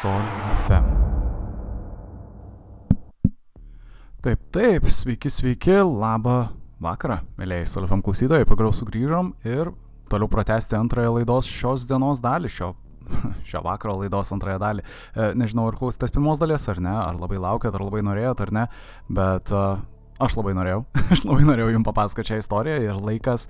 Sol FM. Taip, taip, sveiki, sveiki, labą vakarą, mėlyjei Sol FM klausytojai, pagaliau sugrįžom ir toliau pratesti antrąją laidos šios dienos dalį, šio, šio vakaro laidos antrąją dalį. E, nežinau, ar klausėtės pirmos dalies ar ne, ar labai laukėt, ar labai norėjot ar ne, bet uh, aš labai norėjau, aš labai norėjau jums papasakoti šią istoriją ir laikas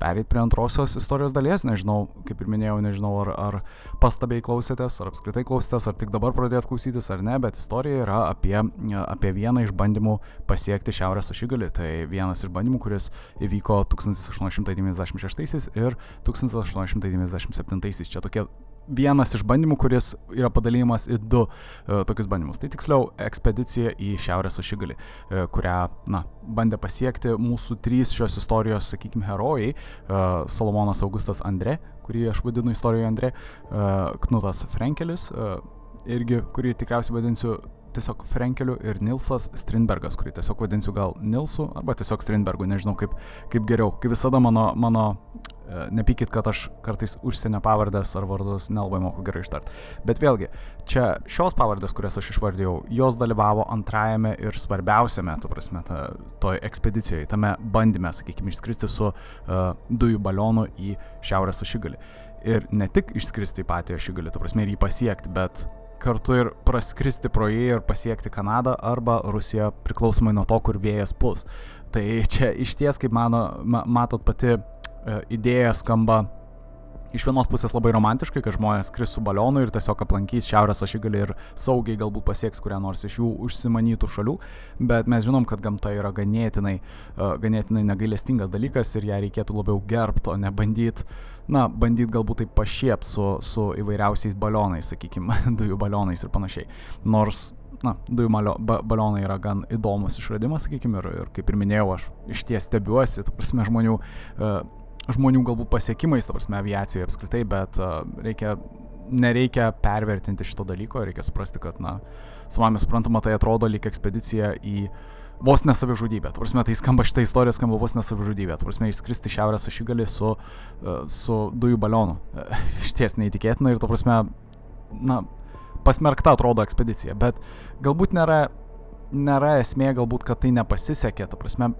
perėti prie antrosios istorijos dalies, nežinau, kaip ir minėjau, nežinau, ar, ar pastabiai klausėtės, ar apskritai klausėtės, ar tik dabar pradėt klausytis ar ne, bet istorija yra apie, apie vieną iš bandymų pasiekti Šiaurės ašigalį. Tai vienas iš bandymų, kuris įvyko 1896 ir 1897. Čia tokie vienas iš bandymų, kuris yra padalymas į du uh, tokius bandymus. Tai tiksliau ekspedicija į Šiaurės ašigalį, uh, kurią, na, bandė pasiekti mūsų trys šios istorijos, sakykime, herojai uh, - Solomonas Augustas Andre, kurį aš vadinu istorijoje Andre, uh, Knutas Frankelis, uh, irgi, kurį tikriausiai vadinsiu tiesiog Frenkeliu ir Nilsas Strindbergas, kurį tiesiog vadinsiu gal Nilsu arba tiesiog Strindbergu, nežinau kaip, kaip geriau. Kaip visada mano, mano e, nepykit, kad aš kartais užsienio pavardės ar vardus nelabai moku gerai ištart. Bet vėlgi, čia šios pavardės, kurias aš išvardėjau, jos dalyvavo antrajame ir svarbiausiame, tu prasme, ta, toj ekspedicijoje, tame bandyme, sakykime, išskristi su uh, dujų balionu į šiaurės ašigalį. Ir ne tik išskristi į patį ašigalį, tu prasme, ir jį pasiekti, bet kartu ir praskristi pro jį ir pasiekti Kanadą arba Rusiją priklausomai nuo to, kur vėjas pus. Tai čia iš ties, kaip mano, matot, pati e, idėja skamba iš vienos pusės labai romantiškai, kad žmonės kris su balionu ir tiesiog aplankys šiaurės ašigalį ir saugiai galbūt pasieks kurią nors iš jų užsimanytų šalių, bet mes žinom, kad gamta yra ganėtinai, uh, ganėtinai negailestingas dalykas ir ją reikėtų labiau gerbti, o ne bandyti, na, bandyti galbūt taip pašiep su, su įvairiausiais balionais, sakykime, dujų balionais ir panašiai. Nors na, dujų malio, ba, balionai yra gan įdomus išradimas, sakykime, ir, ir kaip ir minėjau, aš iš ties stebiuosi, tu prasme, žmonių uh, žmonių galbūt pasiekimais, ta prasme, aviacijoje apskritai, bet uh, reikia, nereikia pervertinti šito dalyko, reikia suprasti, kad, na, savame suprantama, tai atrodo lyg ekspedicija į vos nesavižudybę. Tu prasme, tai skamba šitą istoriją, skamba vos nesavižudybę. Tu prasme, išskristi šiaurės ašigalį su, su dujų balionu. Uh, iš ties neįtikėtina ir, tu prasme, na, pasmerkta atrodo ekspedicija, bet galbūt nėra, nėra esmė, galbūt, kad tai nepasisekė, ta prasme,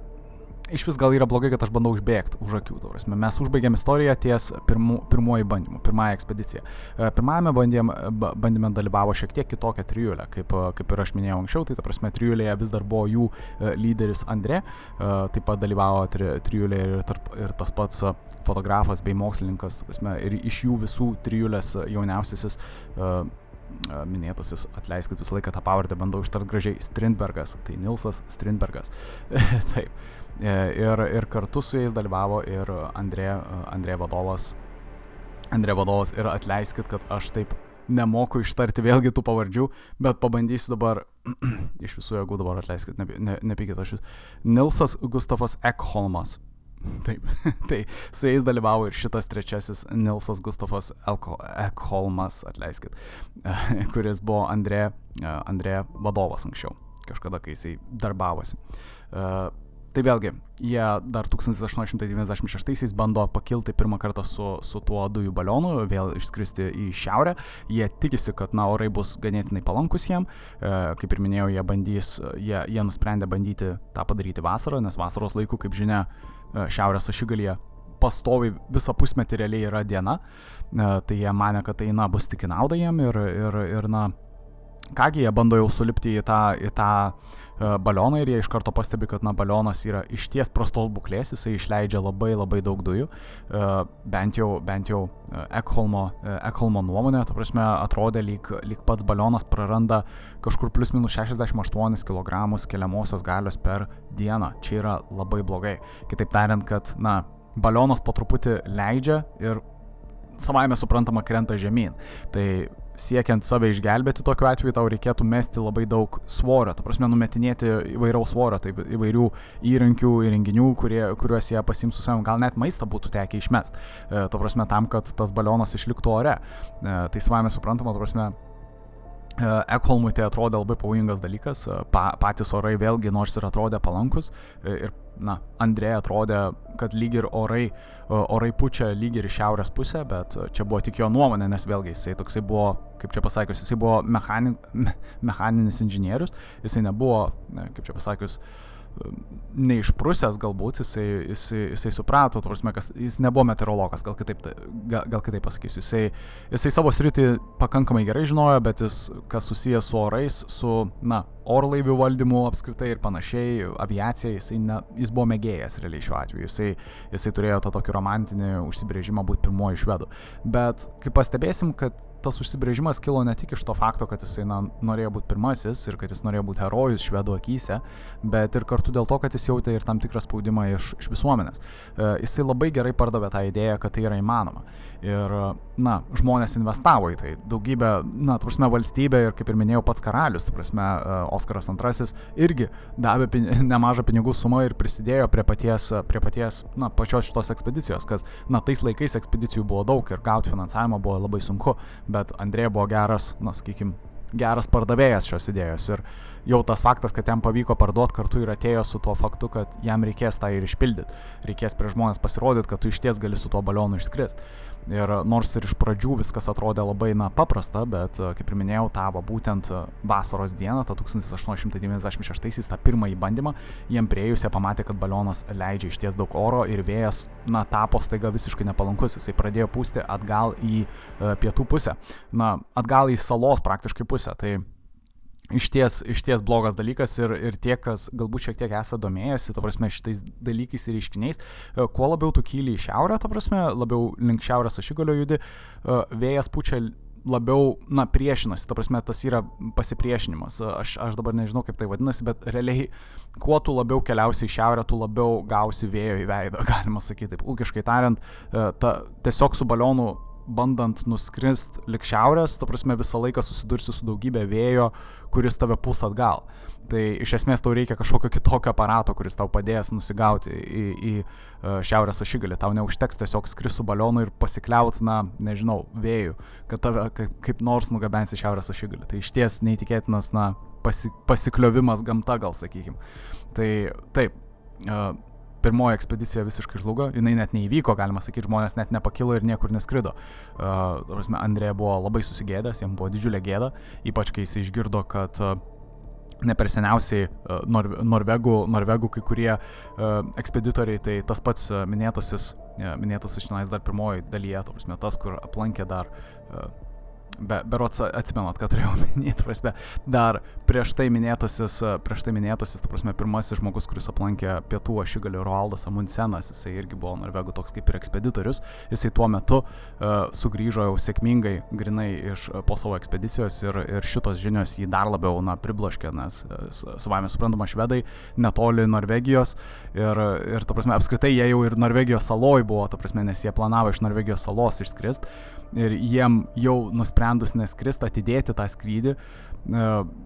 iš vis gal yra blogai, kad aš bandau užbėgti už akių. Prasme. Mes užbaigėm istoriją ties pirmu, pirmuoju bandymu, pirmąją ekspediciją. E, pirmajame bandėm, bandyme dalyvavo šiek tiek kitokia trijulė, kaip, kaip ir aš minėjau anksčiau, tai ta prasme trijulėje vis dar buvo jų e, lyderis Andre, e, taip pat dalyvavo tri, trijulė ir, tarp, ir tas pats fotografas bei mokslininkas, prasme, ir iš jų visų trijulės jauniausiasis minėtasis, atleiskit visą laiką tą pavardę, bandau ištart gražiai, Strindbergas, tai Nilsas Strindbergas. Taip. E, ir, ir kartu su jais dalyvavo ir Andrė, Andrė vadovas. Andrė vadovas ir atleiskit, kad aš taip nemoku ištarti vėlgi tų pavardžių, bet pabandysiu dabar, iš visų jėgų dabar atleiskit, ne, ne, nepykit aš jūs. Nilsas Gustafas Ekholmas. Taip, tai su jais dalyvavo ir šitas trečiasis Nilsas Gustafas Ekholmas, atleiskit, kuris buvo Andrė, Andrė vadovas anksčiau, kažkada, kai jisai darbavosi. Tai vėlgi, jie dar 1896-aisiais bando pakilti pirmą kartą su, su tuo dujų balionu, vėl išskristi į šiaurę. Jie tikisi, kad na, orai bus ganėtinai palankus jiem. E, kaip ir minėjau, jie, bandys, jie, jie nusprendė bandyti tą padaryti vasarą, nes vasaros laiku, kaip žinia, e, šiaurės ašigalyje pastovi visą pusmetį realiai yra diena. E, tai jie mane, kad tai na, bus tik į naudą jiem ir, ir, ir na, kągi jie bando jau sulipti į tą, į tą uh, balioną ir jie iš karto pastebi, kad na, balionas yra iš ties prastos būklės, jisai išleidžia labai labai daug dujų, uh, bent jau, bent jau uh, Ekholmo, Ekholmo nuomonė, ta prasme, atrodė lyg, lyg pats balionas praranda kažkur plus minus 68 kg keliamosios galios per dieną. Čia yra labai blogai. Kitaip tariant, kad, na, balionas po truputį leidžia ir savaime suprantama krenta žemyn. Tai siekiant save išgelbėti tokiu atveju tau reikėtų mesti labai daug svorio, ta prasme numetinėti įvairiaus svorio, tai įvairių įrankių, įrenginių, kurie, kuriuos jie pasims su savimi, gal net maistą būtų tekę išmest, e, ta prasme tam, kad tas balionas išliktų ore. E, tai savame suprantama, ta prasme Ekholmui tai atrodė labai pavojingas dalykas, pa, patys orai vėlgi nors ir atrodė palankus ir, na, Andrėja atrodė, kad lyg ir orai, orai pučia lyg ir šiaurės pusę, bet čia buvo tik jo nuomonė, nes vėlgi jisai toksai buvo, kaip čia pasakius, jisai buvo mechani, mechaninis inžinierius, jisai nebuvo, kaip čia pasakius, uh, neišprusęs galbūt, jisai, jisai, jisai suprato, prasme, kas, jis nebuvo meteorologas, gal kitaip, gal, gal kitaip pasakysiu. Jisai, jisai savo sritį pakankamai gerai žinojo, bet jis, kas susijęs su orais, su, na, orlaivių valdymu apskritai ir panašiai, aviacija, jisai ne, jis buvo mėgėjas realiai šiuo atveju, jisai, jisai turėjo tą tokį romantinį užsibrėžimą būti pirmoji švedų. Bet kaip pastebėsim, kad tas užsibrėžimas kilo ne tik iš to fakto, kad jisai na, norėjo būti pirmasis ir kad jis norėjo būti herojus švedų akise, bet ir kartu dėl to, kad jis jautė ir tam tikrą spaudimą iš, iš visuomenės. E, jisai labai gerai pardavė tą idėją, kad tai yra įmanoma. Ir, na, žmonės investavo į tai. Daugybė, na, tu prasme, valstybė ir, kaip ir minėjau, pats karalius, tu prasme, e, Oskaras II irgi davė pin nemažą pinigų sumą ir prisidėjo prie paties, prie paties, na, pačios šitos ekspedicijos, kas, na, tais laikais ekspedicijų buvo daug ir gauti finansavimą buvo labai sunku, bet Andrėja buvo geras, na, sakykime, geras pardavėjas šios idėjos ir jau tas faktas, kad jam pavyko parduoti kartu ir atėjo su tuo faktu, kad jam reikės tą ir išpildyti, reikės prie žmonės pasirodyti, kad tu iš ties gali su tuo balionu išskristi. Ir nors ir iš pradžių viskas atrodė labai, na, paprasta, bet, kaip ir minėjau, tavo būtent vasaros dieną, tą 1896-aisiais, tą pirmąjį bandymą, jiem prieėjus jie pamatė, kad balionas leidžia iš ties daug oro ir vėjas, na, tapo staiga visiškai nepalankus, jisai pradėjo pūsti atgal į e, pietų pusę, na, atgal į salos praktiškai pusę. Tai išties, išties blogas dalykas ir, ir tie, kas galbūt šiek tiek esate domėjęsi, ta prasme, šitais dalykais ir reiškiniais, e, kuo labiau tu kyli į šiaurę, ta prasme, labiau link šiaurės ašigalio judi, e, vėjas pučia labiau, na, priešinasi, ta prasme, tas yra pasipriešinimas. Aš, aš dabar nežinau, kaip tai vadinasi, bet realiai, kuo tu labiau keliausi į šiaurę, tu labiau gausi vėjo į veidą, galima sakyti, taip, ūkiškai tariant, e, ta, tiesiog su balionu bandant nuskrist lik šiaurės, ta prasme visą laiką susidursi su daugybė vėjo, kuris tave pūs atgal. Tai iš esmės tau reikia kažkokio kitokio aparato, kuris tau padės nusigauti į, į e, šiaurės ašigalį. Tau neužteks tiesiog skris su balionu ir pasikliaut, na, nežinau, vėjų, kad tave kaip, kaip nors nugabens į šiaurės ašigalį. Tai iš ties neįtikėtinas, na, pasi, pasikliovimas gamta, gal sakykim. Tai taip, e, pirmoji ekspedicija visiškai žlugo, jinai net neįvyko, galima sakyti, žmonės net nepakilo ir niekur neskrido. Uh, Andrėja buvo labai susigėdęs, jam buvo didžiulė gėda, ypač kai jis išgirdo, kad uh, ne per seniausiai uh, Nor Norvegų, Norvegų kai kurie uh, ekspeditoriai, tai tas pats uh, minėtasis, uh, minėtasis šiandien dar pirmoji dalyje, tas, kur aplankė dar uh, be, berots atsimenat, ką turėjau minėti, prasme, dar prieš tai minėtasis, prieš tai minėtasis, ta prasme, pirmasis žmogus, kuris aplankė pietų ašigalį Roaldas Amundsenas, jisai irgi buvo norvegų toks kaip ir ekspeditorius, jisai tuo metu uh, sugrįžo jau sėkmingai, grinai iš uh, po savo ekspedicijos ir, ir šitos žinios jį dar labiau, na, pribloškė, nes uh, savame suprantama, švedai netoli Norvegijos ir, ir ta prasme, apskritai jie jau ir Norvegijos saloj buvo, ta prasme, nes jie planavo iš Norvegijos salos išskrist ir jiem jau nusprendus neskrist, atidėti tą skrydį, e,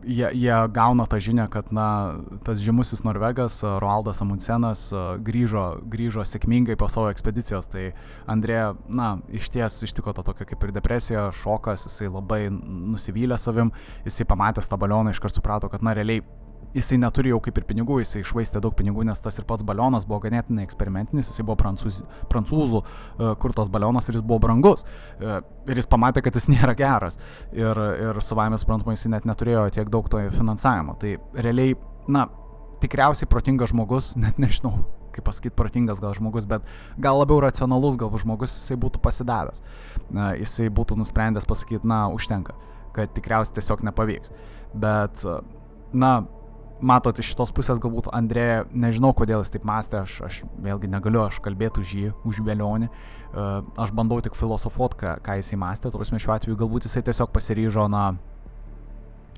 jie, jie gauna tą žinią, kad na, tas žymusis norvegas Roaldas Amundsenas grįžo, grįžo sėkmingai po savo ekspedicijos. Tai Andrėja, na, iš ties ištiko tą tokią kaip ir depresiją, šokas, jisai labai nusivylė savim, jisai pamatęs tą balioną iškart suprato, kad na, realiai jisai neturi jau kaip ir pinigų, jisai išvaistė daug pinigų, nes tas ir pats balionas buvo ganėtinai eksperimentinis, jisai buvo prancūz, prancūzų uh, kurtas balionas ir jis buvo brangus. Uh, ir jis pamatė, kad jis nėra geras. Ir, ir savame suprantama, jisai net neturėjo tiek daug to finansavimo. Tai realiai, na, tikriausiai protingas žmogus, net nežinau, kaip pasakyti, protingas gal žmogus, bet gal labiau racionalus galbūt žmogus jisai būtų pasidavęs. Jisai būtų nusprendęs pasakyti, na, užtenka, kad tikriausiai tiesiog nepavyks. Bet, na, matot, iš šitos pusės galbūt Andrėja, nežinau kodėl jis taip mąstė, aš, aš vėlgi negaliu aš kalbėti už jį, už Velionį, uh, aš bandau tik filosofuoti, ką, ką jisai mąstė, turėsime šiuo atveju galbūt jisai tiesiog pasiryžo, na,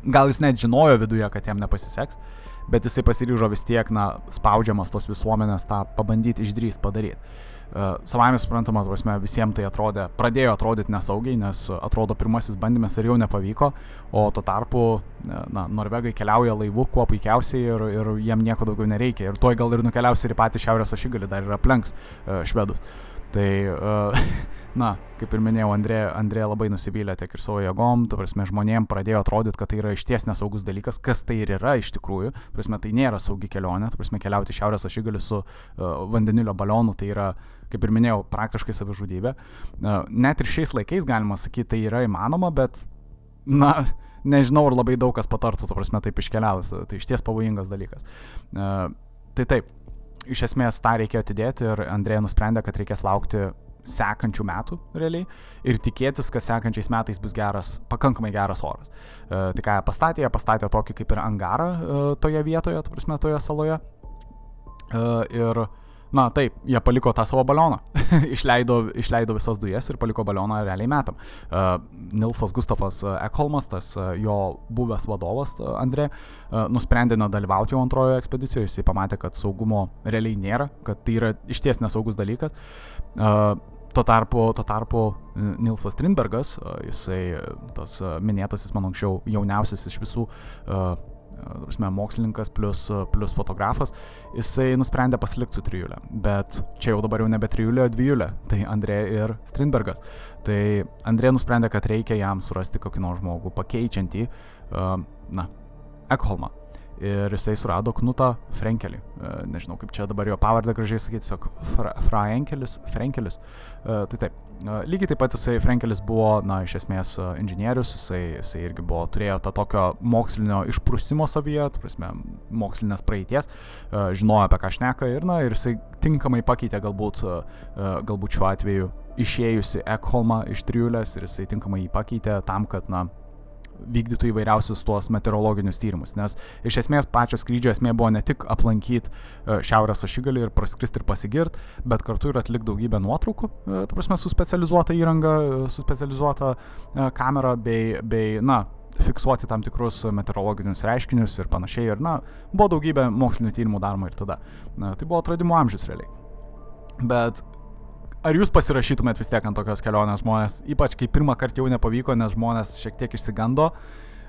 gal jis net žinojo viduje, kad jam nepasiseks, bet jisai pasiryžo vis tiek, na, spaudžiamas tos visuomenės tą pabandyti išdrįsti padaryti. Uh, Savame suprantama, prasme, visiems tai atrodė, pradėjo atrodyti nesaugiai, nes atrodo pirmasis bandymas ir jau nepavyko, o tuo tarpu, e, na, norvegai keliauja laivu kuo puikiausiai ir, ir jiem nieko daugiau nereikia. Ir tuoj gal ir nukeliaus ir į patį šiaurės ašigalį, dar ir aplenks uh, švedus. Tai, uh, na, kaip ir minėjau, Andrė, Andrė labai nusivylė tiek ir savo jėgom, tu prasme, žmonėm pradėjo atrodyti, kad tai yra išties nesaugus dalykas, kas tai ir yra iš tikrųjų, tu prasme, tai nėra saugi kelionė, tu prasme, keliauti šiaurės ašigaliu su uh, vandenilio balionu, tai yra, kaip ir minėjau, praktiškai savižudybė. Net ir šiais laikais galima sakyti, tai yra įmanoma, bet, na, nežinau, ar labai daug kas patartų, tu prasme, taip iškeliauti, tai išties pavojingas dalykas. Tai taip, iš esmės tą reikėjo atidėti ir Andrėja nusprendė, kad reikės laukti sekančių metų realiai ir tikėtis, kad sekančiais metais bus geras, pakankamai geras oras. E, tai ką jie pastatė, jie pastatė tokį kaip ir angarą e, toje vietoje, tu prasme, toje saloje. E, ir Na taip, jie paliko tą savo balioną, išleido, išleido visas dujas ir paliko balioną realiai metam. Uh, Nilsas Gustafas Ekholmas, tas uh, jo buvęs vadovas uh, Andrė, uh, nusprendė nedalyvauti jo antrojoje ekspedicijoje, jisai pamatė, kad saugumo realiai nėra, kad tai yra išties nesaugus dalykas. Uh, Tuo tarpu, tuo tarpu Nilsas Strindbergas, jisai tas minėtasis, man anksčiau, jauniausias iš visų uh, Prasme, mokslininkas plus, plus fotografas, jisai nusprendė pasilikti su trijulė. Bet čia jau dabar jau nebe trijulė, o dvijulė. Tai Andrė ir Strindbergas. Tai Andrė nusprendė, kad reikia jam surasti kokį nors žmogų pakeičiantį, na, Ekholmą ir jisai surado Knutą Frenkelį. E, nežinau, kaip čia dabar jo pavardę gražiai sakyti, tiesiog Fra Frankelis. Frankelis. E, tai taip. E, lygiai taip pat jisai Frankelis buvo, na, iš esmės inžinierius, jisai, jisai irgi buvo, turėjo tą tokio mokslinio išprusimo savyje, tu prasme, mokslinės praeities, žinojo apie ką šneka ir, na, ir jisai tinkamai pakeitė galbūt, galbūt šiuo atveju išėjusi Ekholmą iš triulės ir jisai tinkamai jį pakeitė tam, kad, na, vykdytų įvairiausius tuos meteorologinius tyrimus, nes iš esmės pačio skrydžio esmė buvo ne tik aplankyti e, šiaurės ašigalį ir praskristi ir pasigirti, bet kartu ir atlikti daugybę nuotraukų, e, ta prasme, su specializuota įranga, e, su specializuota kamera bei, bei na, fiksuoti tam tikrus meteorologinius reiškinius ir panašiai. Ir, na, buvo daugybė mokslinių tyrimų daroma ir tada. Na, tai buvo atradimo amžius realiai. Bet Ar jūs pasirašytumėt vis tiek ant tokios kelionės žmonės, ypač kai pirmą kartą jau nepavyko, nes žmonės šiek tiek išsigando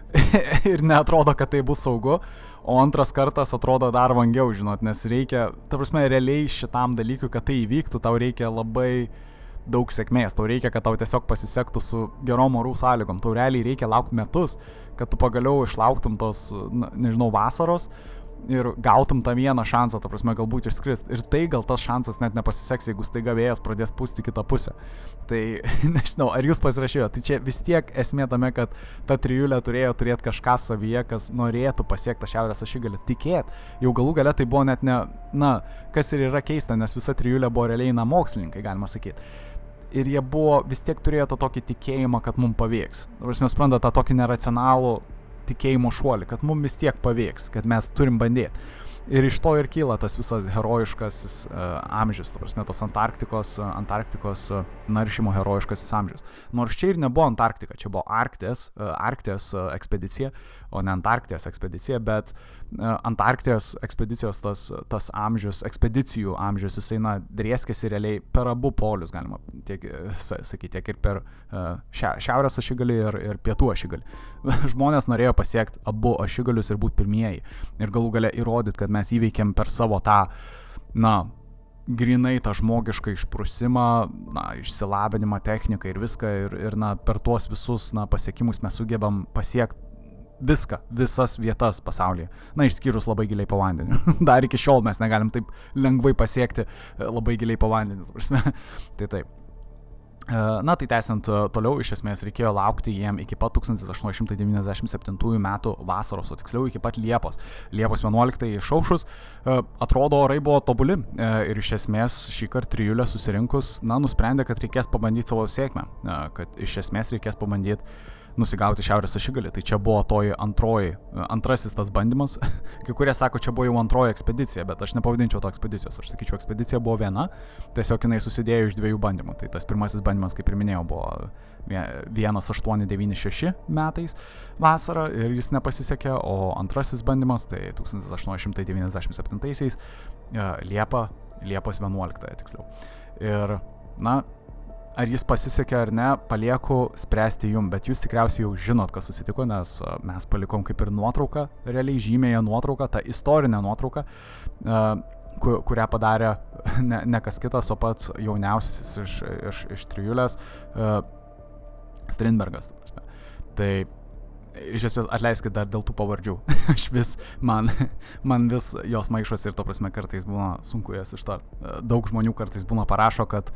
ir netrodo, kad tai bus saugu, o antras kartas atrodo dar vangiau, žinot, nes reikia, ta prasme, realiai šitam dalykui, kad tai įvyktų, tau reikia labai daug sėkmės, tau reikia, kad tau tiesiog pasisektų su gerom orų sąlygom, tau realiai reikia laukti metus, kad tu pagaliau išlauktum tos, na, nežinau, vasaros, ir gautum tą vieną šansą, ta prasme, galbūt išskrist. Ir tai gal tas šansas net nepasiseks, jeigu staiga vėjas pradės pūsti kitą pusę. Tai nežinau, ar jūs pasirašėjote. Tai čia vis tiek esmė tame, kad ta trijulė turėjo turėti kažką savyje, kas norėtų pasiekti tą šiaurės ašigalį. Tikėt. Jau galų gale tai buvo net ne, na, kas ir yra keista, nes visa trijulė buvo realiai, na, mokslininkai, galima sakyti ir jie buvo vis tiek turėjo to tokį tikėjimą, kad mums pavyks. Dabar mes suprantate tą tokį neracionalų tikėjimo šuolį, kad mums vis tiek pavyks, kad mes turim bandyti. Ir iš to ir kyla tas visas herojiškasis uh, amžius, ta prasme, tos Antarktikos, uh, Antarktikos uh, naršymo herojiškasis amžius. Nors čia ir nebuvo Antarktika, čia buvo Arktės, uh, Arktės uh, ekspedicija, o ne Antarktijos ekspedicija, bet uh, Antarktijos ekspedicijos tas, tas amžius, ekspedicijų amžius, jisai, na, drieskėsi realiai per abu polius, galima tiek, sakyti, tiek ir per šia, šiaurės ašigalį ir, ir pietų ašigalį. Žmonės norėjo pasiekti abu ašigalius ir būti pirmieji. Ir galų gale įrodyti, kad mes įveikėm per savo tą, na, grinai tą žmogišką išprusimą, na, išsilavinimą, techniką ir viską. Ir, ir na, per tuos visus na, pasiekimus mes sugebam pasiekti viską, visas vietas pasaulyje. Na, išskyrus labai giliai po vandeniu. Dar iki šiol mes negalim taip lengvai pasiekti labai giliai po vandeniu. Tai taip. E, na tai tęsiant e, toliau, iš esmės reikėjo laukti jiem iki pat 1897 metų vasaros, o tiksliau iki pat Liepos. Liepos 11 išaušus, e, atrodo, orai buvo tobuli ir iš esmės šį kartą trijulę susirinkus, na, nusprendė, kad reikės pabandyti savo sėkmę, kad iš esmės reikės pabandyti nusigauti šiaurės ašigalį. Tai čia buvo toji antroji, antrasis tas bandymas. Kai kurie sako, čia buvo jau antroji ekspedicija, bet aš nepavadinčiau to ekspedicijos. Aš sakyčiau, ekspedicija buvo viena, tiesiog jinai susidėjo iš dviejų bandymų. Tai tas pirmasis bandymas, kaip ir minėjau, buvo 1896 metais vasarą ir jis nepasisekė, o antrasis bandymas tai 1897 Liepa, Liepos 11 tiksliau. Ir, na, ar jis pasisekė ar ne, palieku spręsti jum, bet jūs tikriausiai jau žinot, kas atsitiko, nes mes palikom kaip ir nuotrauką, realiai žymėją nuotrauką, tą istorinę nuotrauką. kurią padarė ne, ne kas kitas, o pats jauniausias iš, iš, iš trijulės uh, Strindbergas. Tai iš esmės atleiskit dar dėl tų pavardžių. Aš vis, man, man vis jos maišos ir to prasme kartais būna sunku jas ištart. Daug žmonių kartais būna parašo, kad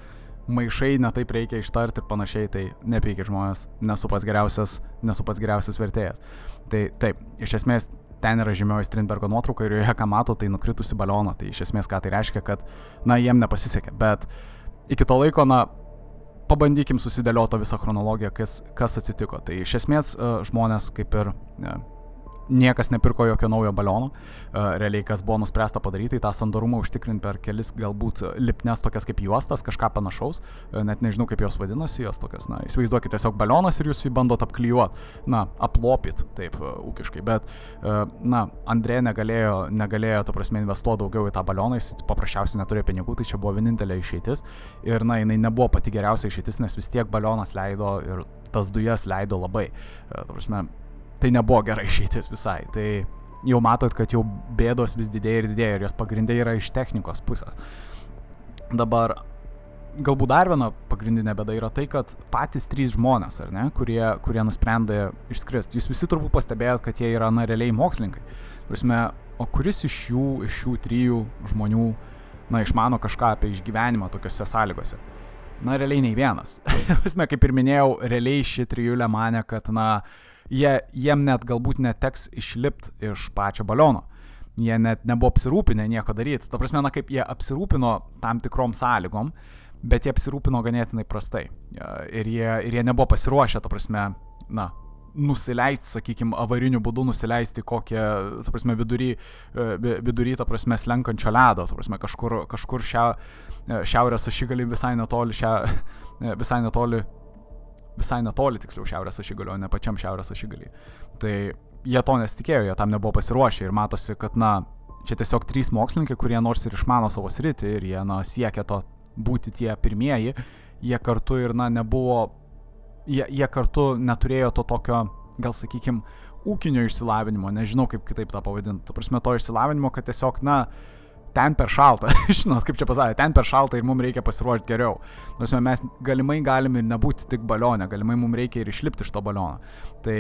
maišai netaip reikia ištarti ir panašiai, tai nepeikia žmonės, nesu pats geriausias, nesu pats geriausias vertėjas. Tai taip, iš esmės ten yra žymioji Strindbergo nuotrauka ir joje ką mato, tai nukritusi balioną. Tai iš esmės ką tai reiškia, kad, na, jiem nepasisekė. Bet iki to laiko, na, pabandykim susidėlioti visą chronologiją, kas, kas atsitiko. Tai iš esmės e, žmonės kaip ir ne, niekas nepirko jokio naujo baliono, e, realiai kas buvo nuspręsta padaryti, tą sandarumą užtikrinti per kelis galbūt lipnes tokias kaip juostas, kažką panašaus, e, net nežinau kaip jos vadinasi, jos tokias, na, įsivaizduokite tiesiog balionas ir jūs jį bandot apklijuoti, na, aplopit, taip, e, ūkiškai, bet, na, Andrė negalėjo, negalėjo, to prasme, investuoti daugiau į tą balioną, jis paprasčiausiai neturėjo pinigų, tai čia buvo vienintelė išeitis. Ir, na, jinai nebuvo pati geriausia išeitis, nes vis tiek balionas leido ir tas dujas leido labai. Ta prasme, tai nebuvo gera išeitis visai. Tai jau matot, kad jau bėdos vis didėja ir didėja ir jos pagrindai yra iš technikos pusės. Dabar galbūt dar viena pagrindinė bėda yra tai, kad patys trys žmonės, ar ne, kurie, kurie nusprendė išskristi, jūs visi turbūt pastebėjot, kad jie yra, na, realiai mokslininkai. Prasme, o kuris iš jų, iš šių trijų žmonių, na, išmano kažką apie išgyvenimą tokiuose sąlygose? Na, realiai nei vienas. Prasme, kaip ir minėjau, realiai ši trijulė mane, kad, na, uh, jie, jiem net galbūt neteks išlipti iš pačio baliono. Jie net nebuvo apsirūpinę nieko daryti. Ta prasme, na kaip jie apsirūpino tam tikrom sąlygom, bet jie apsirūpino ganėtinai prastai. Ir jie, ir jie nebuvo pasiruošę, ta prasme, na, nusileisti, sakykime, avariniu būdu nusileisti kokią, ta prasme, vidury, e, vidury ta prasme, slenkančio ledo, ta prasme, kažkur, kažkur šia, e, šiaurės ašigalį visai netoli, šia, e, visai netoli visai netoli, tiksliau, šiaurės ašigalio, ne pačiam šiaurės ašigalį. Tai jie to nesitikėjo, jie tam nebuvo pasiruošę ir matosi, kad, na, čia tiesiog trys mokslininkai, kurie nors ir išmano savo sritį ir jie, na, siekia to būti tie pirmieji, jie kartu ir, na, nebuvo, jie, jie kartu neturėjo to tokio, gal sakykime, ūkinio išsilavinimo, nežinau kaip kitaip tą pavadinti, tu prasme to išsilavinimo, kad tiesiog, na, ten per šalta, žinot, kaip čia pasakė, ten per šalta ir mums reikia pasiruošti geriau. Nors mes galimai galime ir nebūti tik balionė, galimai mums reikia ir išlipti iš to baliono. Tai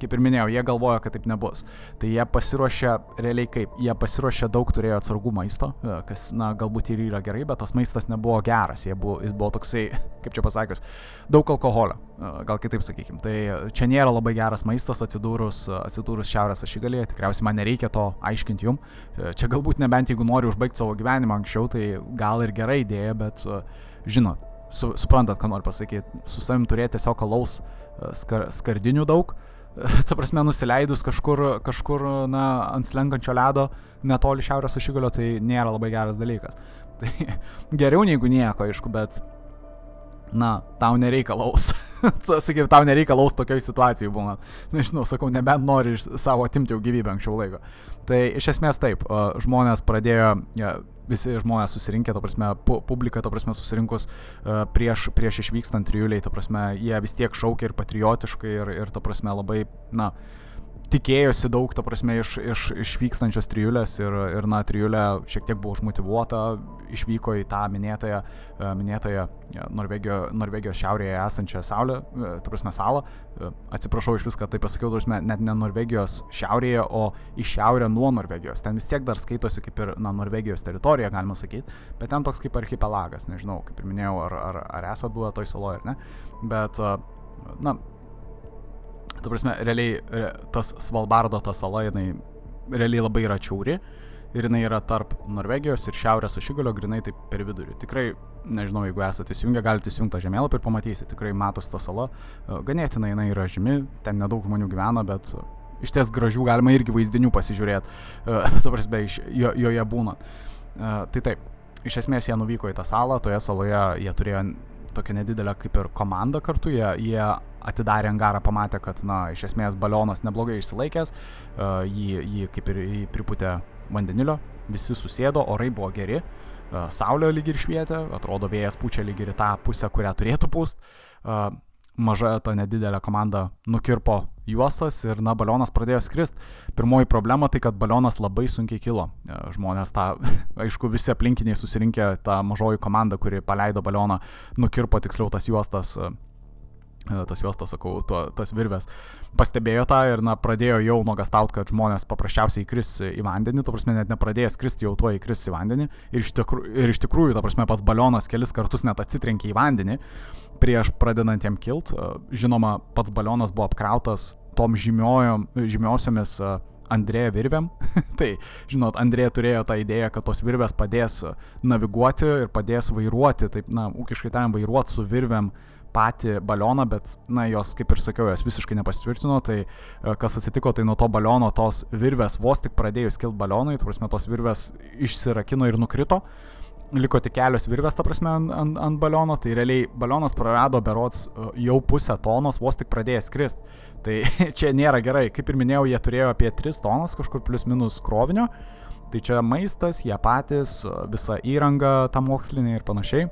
kaip ir minėjau, jie galvojo, kad taip nebus. Tai jie pasiruošė, realiai kaip, jie pasiruošė daug turėjo atsargų maisto, e, kas, na, galbūt ir yra gerai, bet tas maistas nebuvo geras, buvo, jis buvo toksai, kaip čia pasakius, daug alkoholio, e, gal kitaip sakykim. Tai čia nėra labai geras maistas atsidūrus, atsidūrus šiaurės ašigalėje, tikriausiai man nereikia to aiškinti jum. E, čia galbūt nebent jeigu nori užbaigti savo gyvenimą anksčiau, tai gal ir gera idėja, bet žinot, su, suprantat, ką noriu pasakyti, su savim turėti tiesiog alaus skar, skardinių daug, ta prasme, nusileidus kažkur, kažkur na, ant slenkančio ledo, netoli šiaurės ašigalio, tai nėra labai geras dalykas. Tai geriau negu nieko, aišku, bet, na, tau nereikalaus. Sakyk, tau nereikalaus tokioj situacijai būna. Nežinau, sakau, nebent nori iš savo atimti jau gyvybę anksčiau laiko. Tai iš esmės taip, žmonės pradėjo visi žmonės susirinkę, ta prasme, pu publika, ta prasme, susirinkus uh, prieš, prieš išvykstant trijuliai, ta prasme, jie vis tiek šaukia ir patriotiškai ir, ir ta prasme, labai, na, uh, tikėjosi daug, ta prasme, iš, iš, išvykstančios trijulės ir, ir na, trijulė šiek tiek buvo užmotivuota, išvyko į tą minėtąją, e, minėtąją e, Norvegijo, Norvegijos šiaurėje esančią saulę, e, ta prasme, salą. Atsiprašau iš viską, tai pasakiau, prasme, net ne Norvegijos šiaurėje, o į šiaurę nuo Norvegijos. Ten vis tiek dar skaitosi kaip ir, na, Norvegijos teritorija, galima sakyti, bet ten toks kaip archipelagas, nežinau, kaip ir minėjau, ar, ar, ar esat buvę toj saloje ar ne, bet, na, Tu prasme, realiai tas Svalbardo ta sala, jinai realiai labai yra čiauri ir jinai yra tarp Norvegijos ir Šiaurės ašigalio grinai taip per vidurį. Tikrai, nežinau, jeigu esate įsijungę, galite įsijungti tą žemėlapį ir pamatysite, tikrai matos ta sala, e, ganėtinai jinai yra žymi, ten nedaug žmonių gyvena, bet iš ties gražių galima irgi vaizdinių pasižiūrėti, e, tu prasme, jo, joje būna. E, tai taip, iš esmės jie nuvyko į tą salą, toje saloje jie turėjo tokią nedidelę kaip ir komandą kartu, jie, jie atidarė angarą, pamatė, kad, na, iš esmės balionas neblogai išsilaikęs, uh, jį, jį kaip ir jį priputė vandenilio, visi susėdo, orai buvo geri, uh, saulė lyg ir švietė, atrodo vėjas pučia lyg ir į tą pusę, kurią turėtų pūst. Uh, maža ta nedidelė komanda nukirpo juostas ir, na, balionas pradėjo skristi. Pirmoji problema tai, kad balionas labai sunkiai kilo. E, žmonės tą, aišku, visi aplinkiniai susirinkę, ta mažoji komanda, kuri paleido balioną, nukirpo tiksliau tas juostas e, e, tas juostas, sakau, to, tas virves, pastebėjo tą ir, na, pradėjo jau nuogastaut, kad žmonės paprasčiausiai įkris į vandenį, to prasme, net nepradėjęs kristi, jau tuo įkris į vandenį. Ir iš, tikrųjų, ir iš tikrųjų, to prasme, pats balionas kelis kartus net atsitrenkė į vandenį prieš pradedant jam kilt. Žinoma, pats balionas buvo apkrautas tom žymiojom, žymiosiomis Andrėja virvėm. tai, žinot, Andrėja turėjo tą idėją, kad tos virvės padės naviguoti ir padės vairuoti, taip, na, ūkiškai tariant, vairuoti su virvėm patį balioną, bet, na, jos, kaip ir sakiau, jos visiškai nepasitvirtino, tai kas atsitiko, tai nuo to baliono tos virvės vos tik pradėjus kilti balionui, tu prasme, tos virvės išsirakino ir nukrito. Liko tik kelios virvės, ta prasme, ant, ant, ant baliono, tai realiai balionas prarado berots e, jau pusę tonos, vos tik pradėjęs skristi. Tai čia nėra gerai, kaip ir minėjau, jie turėjo apie 3 tonas kažkur plus minus krovinio, tai čia maistas, jie patys, e, visa įranga, ta mokslinė ir panašiai.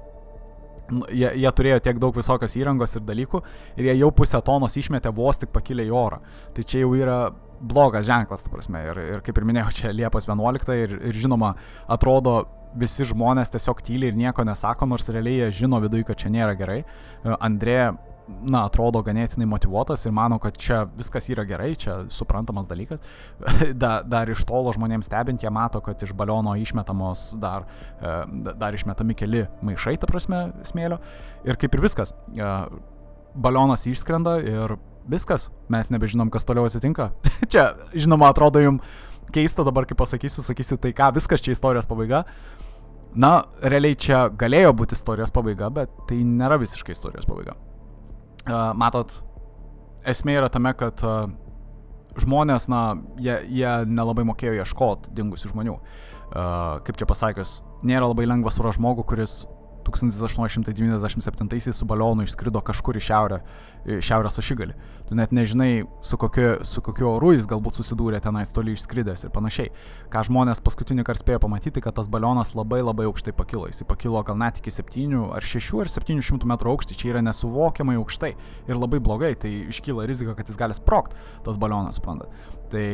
Jie, jie turėjo tiek daug visokios įrangos ir dalykų ir jie jau pusę tonos išmetė vos tik pakilę į orą. Tai čia jau yra blogas ženklas, ta prasme. Ir, ir kaip ir minėjau, čia Liepos 11 ir, ir žinoma, atrodo visi žmonės tiesiog tyliai ir nieko nesako, nors realiai jie žino viduje, kad čia nėra gerai. Andrė, na, atrodo ganėtinai motivuotas ir mano, kad čia viskas yra gerai, čia suprantamas dalykas. Da, dar iš tolo žmonėms stebint, jie mato, kad iš baliono išmetamos dar, e, dar išmetami keli maišai, ta prasme, smėlio. Ir kaip ir viskas, e, balionas išskrenda ir viskas, mes nebežinom, kas toliau atsitinka. čia, žinoma, atrodo jums keista dabar, kai pasakysiu, sakysi, tai ką, viskas čia istorijos pabaiga. Na, realiai čia galėjo būti istorijos pabaiga, bet tai nėra visiškai istorijos pabaiga. Matot, esmė yra tame, kad žmonės, na, jie, jie nelabai mokėjo ieškoti dingusių žmonių. Kaip čia pasakius, nėra labai lengva surasti žmogų, kuris 1897 su balionu išskrido kažkur į šiaurę, šiaurės ašigalį. Tu net nežinai, su kokiu, su kokiu oru jis galbūt susidūrė tenais toli išskridęs ir panašiai. Ką žmonės paskutinį kartą spėjo pamatyti, kad tas balionas labai labai aukštai pakilo. Jis pakilo gal net iki 7 ar 6 ar 700 metrų aukštį. Čia yra nesuvokiamai aukštai ir labai blogai. Tai iškyla rizika, kad jis gali sprokti tas balionas, suprantat. Tai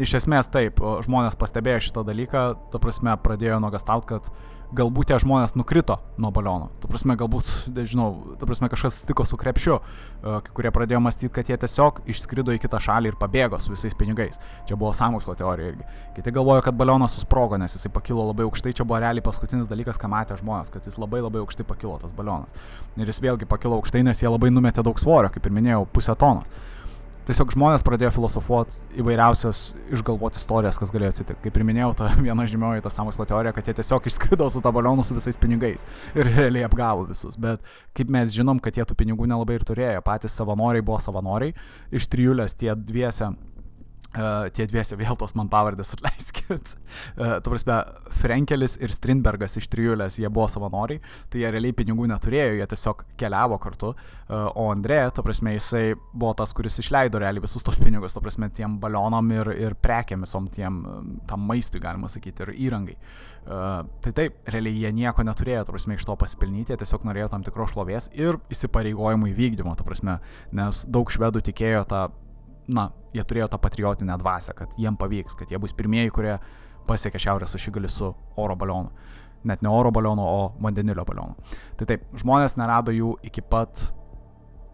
iš esmės taip, žmonės pastebėjo šitą dalyką, ta prasme pradėjo nuogastaut, kad galbūt tie žmonės nukrito nuo baliono. Tu prasme, galbūt, nežinau, tu prasme, kažkas atsitiko su krepšiu, e, kai kurie pradėjo mąstyti, kad jie tiesiog išskrido į kitą šalį ir pabėgo su visais pinigais. Čia buvo samokslo teorija irgi. Kiti galvojo, kad balionas susprogo, nes jisai pakilo labai aukštai, čia buvo realiai paskutinis dalykas, ką matė žmonės, kad jis labai labai aukštai pakilo tas balionas. Ir jis vėlgi pakilo aukštai, nes jie labai numetė daug svorio, kaip ir minėjau, pusę tonos tiesiog žmonės pradėjo filosofuoti įvairiausias išgalvoti istorijas, kas galėjo atsitikti. Kaip ir minėjau, ta viena žymioji ta samokslo teorija, kad jie tiesiog išskrido su ta balionu su visais pinigais ir realiai apgavo visus. Bet kaip mes žinom, kad jie tų pinigų nelabai ir turėjo. Patys savanoriai buvo savanoriai. Iš trijulės tie dviese Uh, tie dviese vėl tos man pavardės atleiskit. Uh, tu prasme, Frenkelis ir Strindbergas iš trijulės, jie buvo savanoriai, tai jie realiai pinigų neturėjo, jie tiesiog keliavo kartu, uh, o Andrė, tu prasme, jisai buvo tas, kuris išleido realiai visus tos pinigus, tu prasme, tiem balionam ir, ir prekiam visom tiem, tam maistui, galima sakyti, ir įrangai. Uh, tai taip, realiai jie nieko neturėjo, tu prasme, iš to pasipelnyti, jie tiesiog norėjo tam tikros šlovės ir įsipareigojimų įvykdymo, tu prasme, nes daug švedų tikėjo tą na, jie turėjo tą patriotinę dvasę, kad jiem pavyks, kad jie bus pirmieji, kurie pasiekė šiaurės ašigalį su oro balionu. Net ne oro balionu, o vandenilio balionu. Tai taip, žmonės nerado jų iki pat,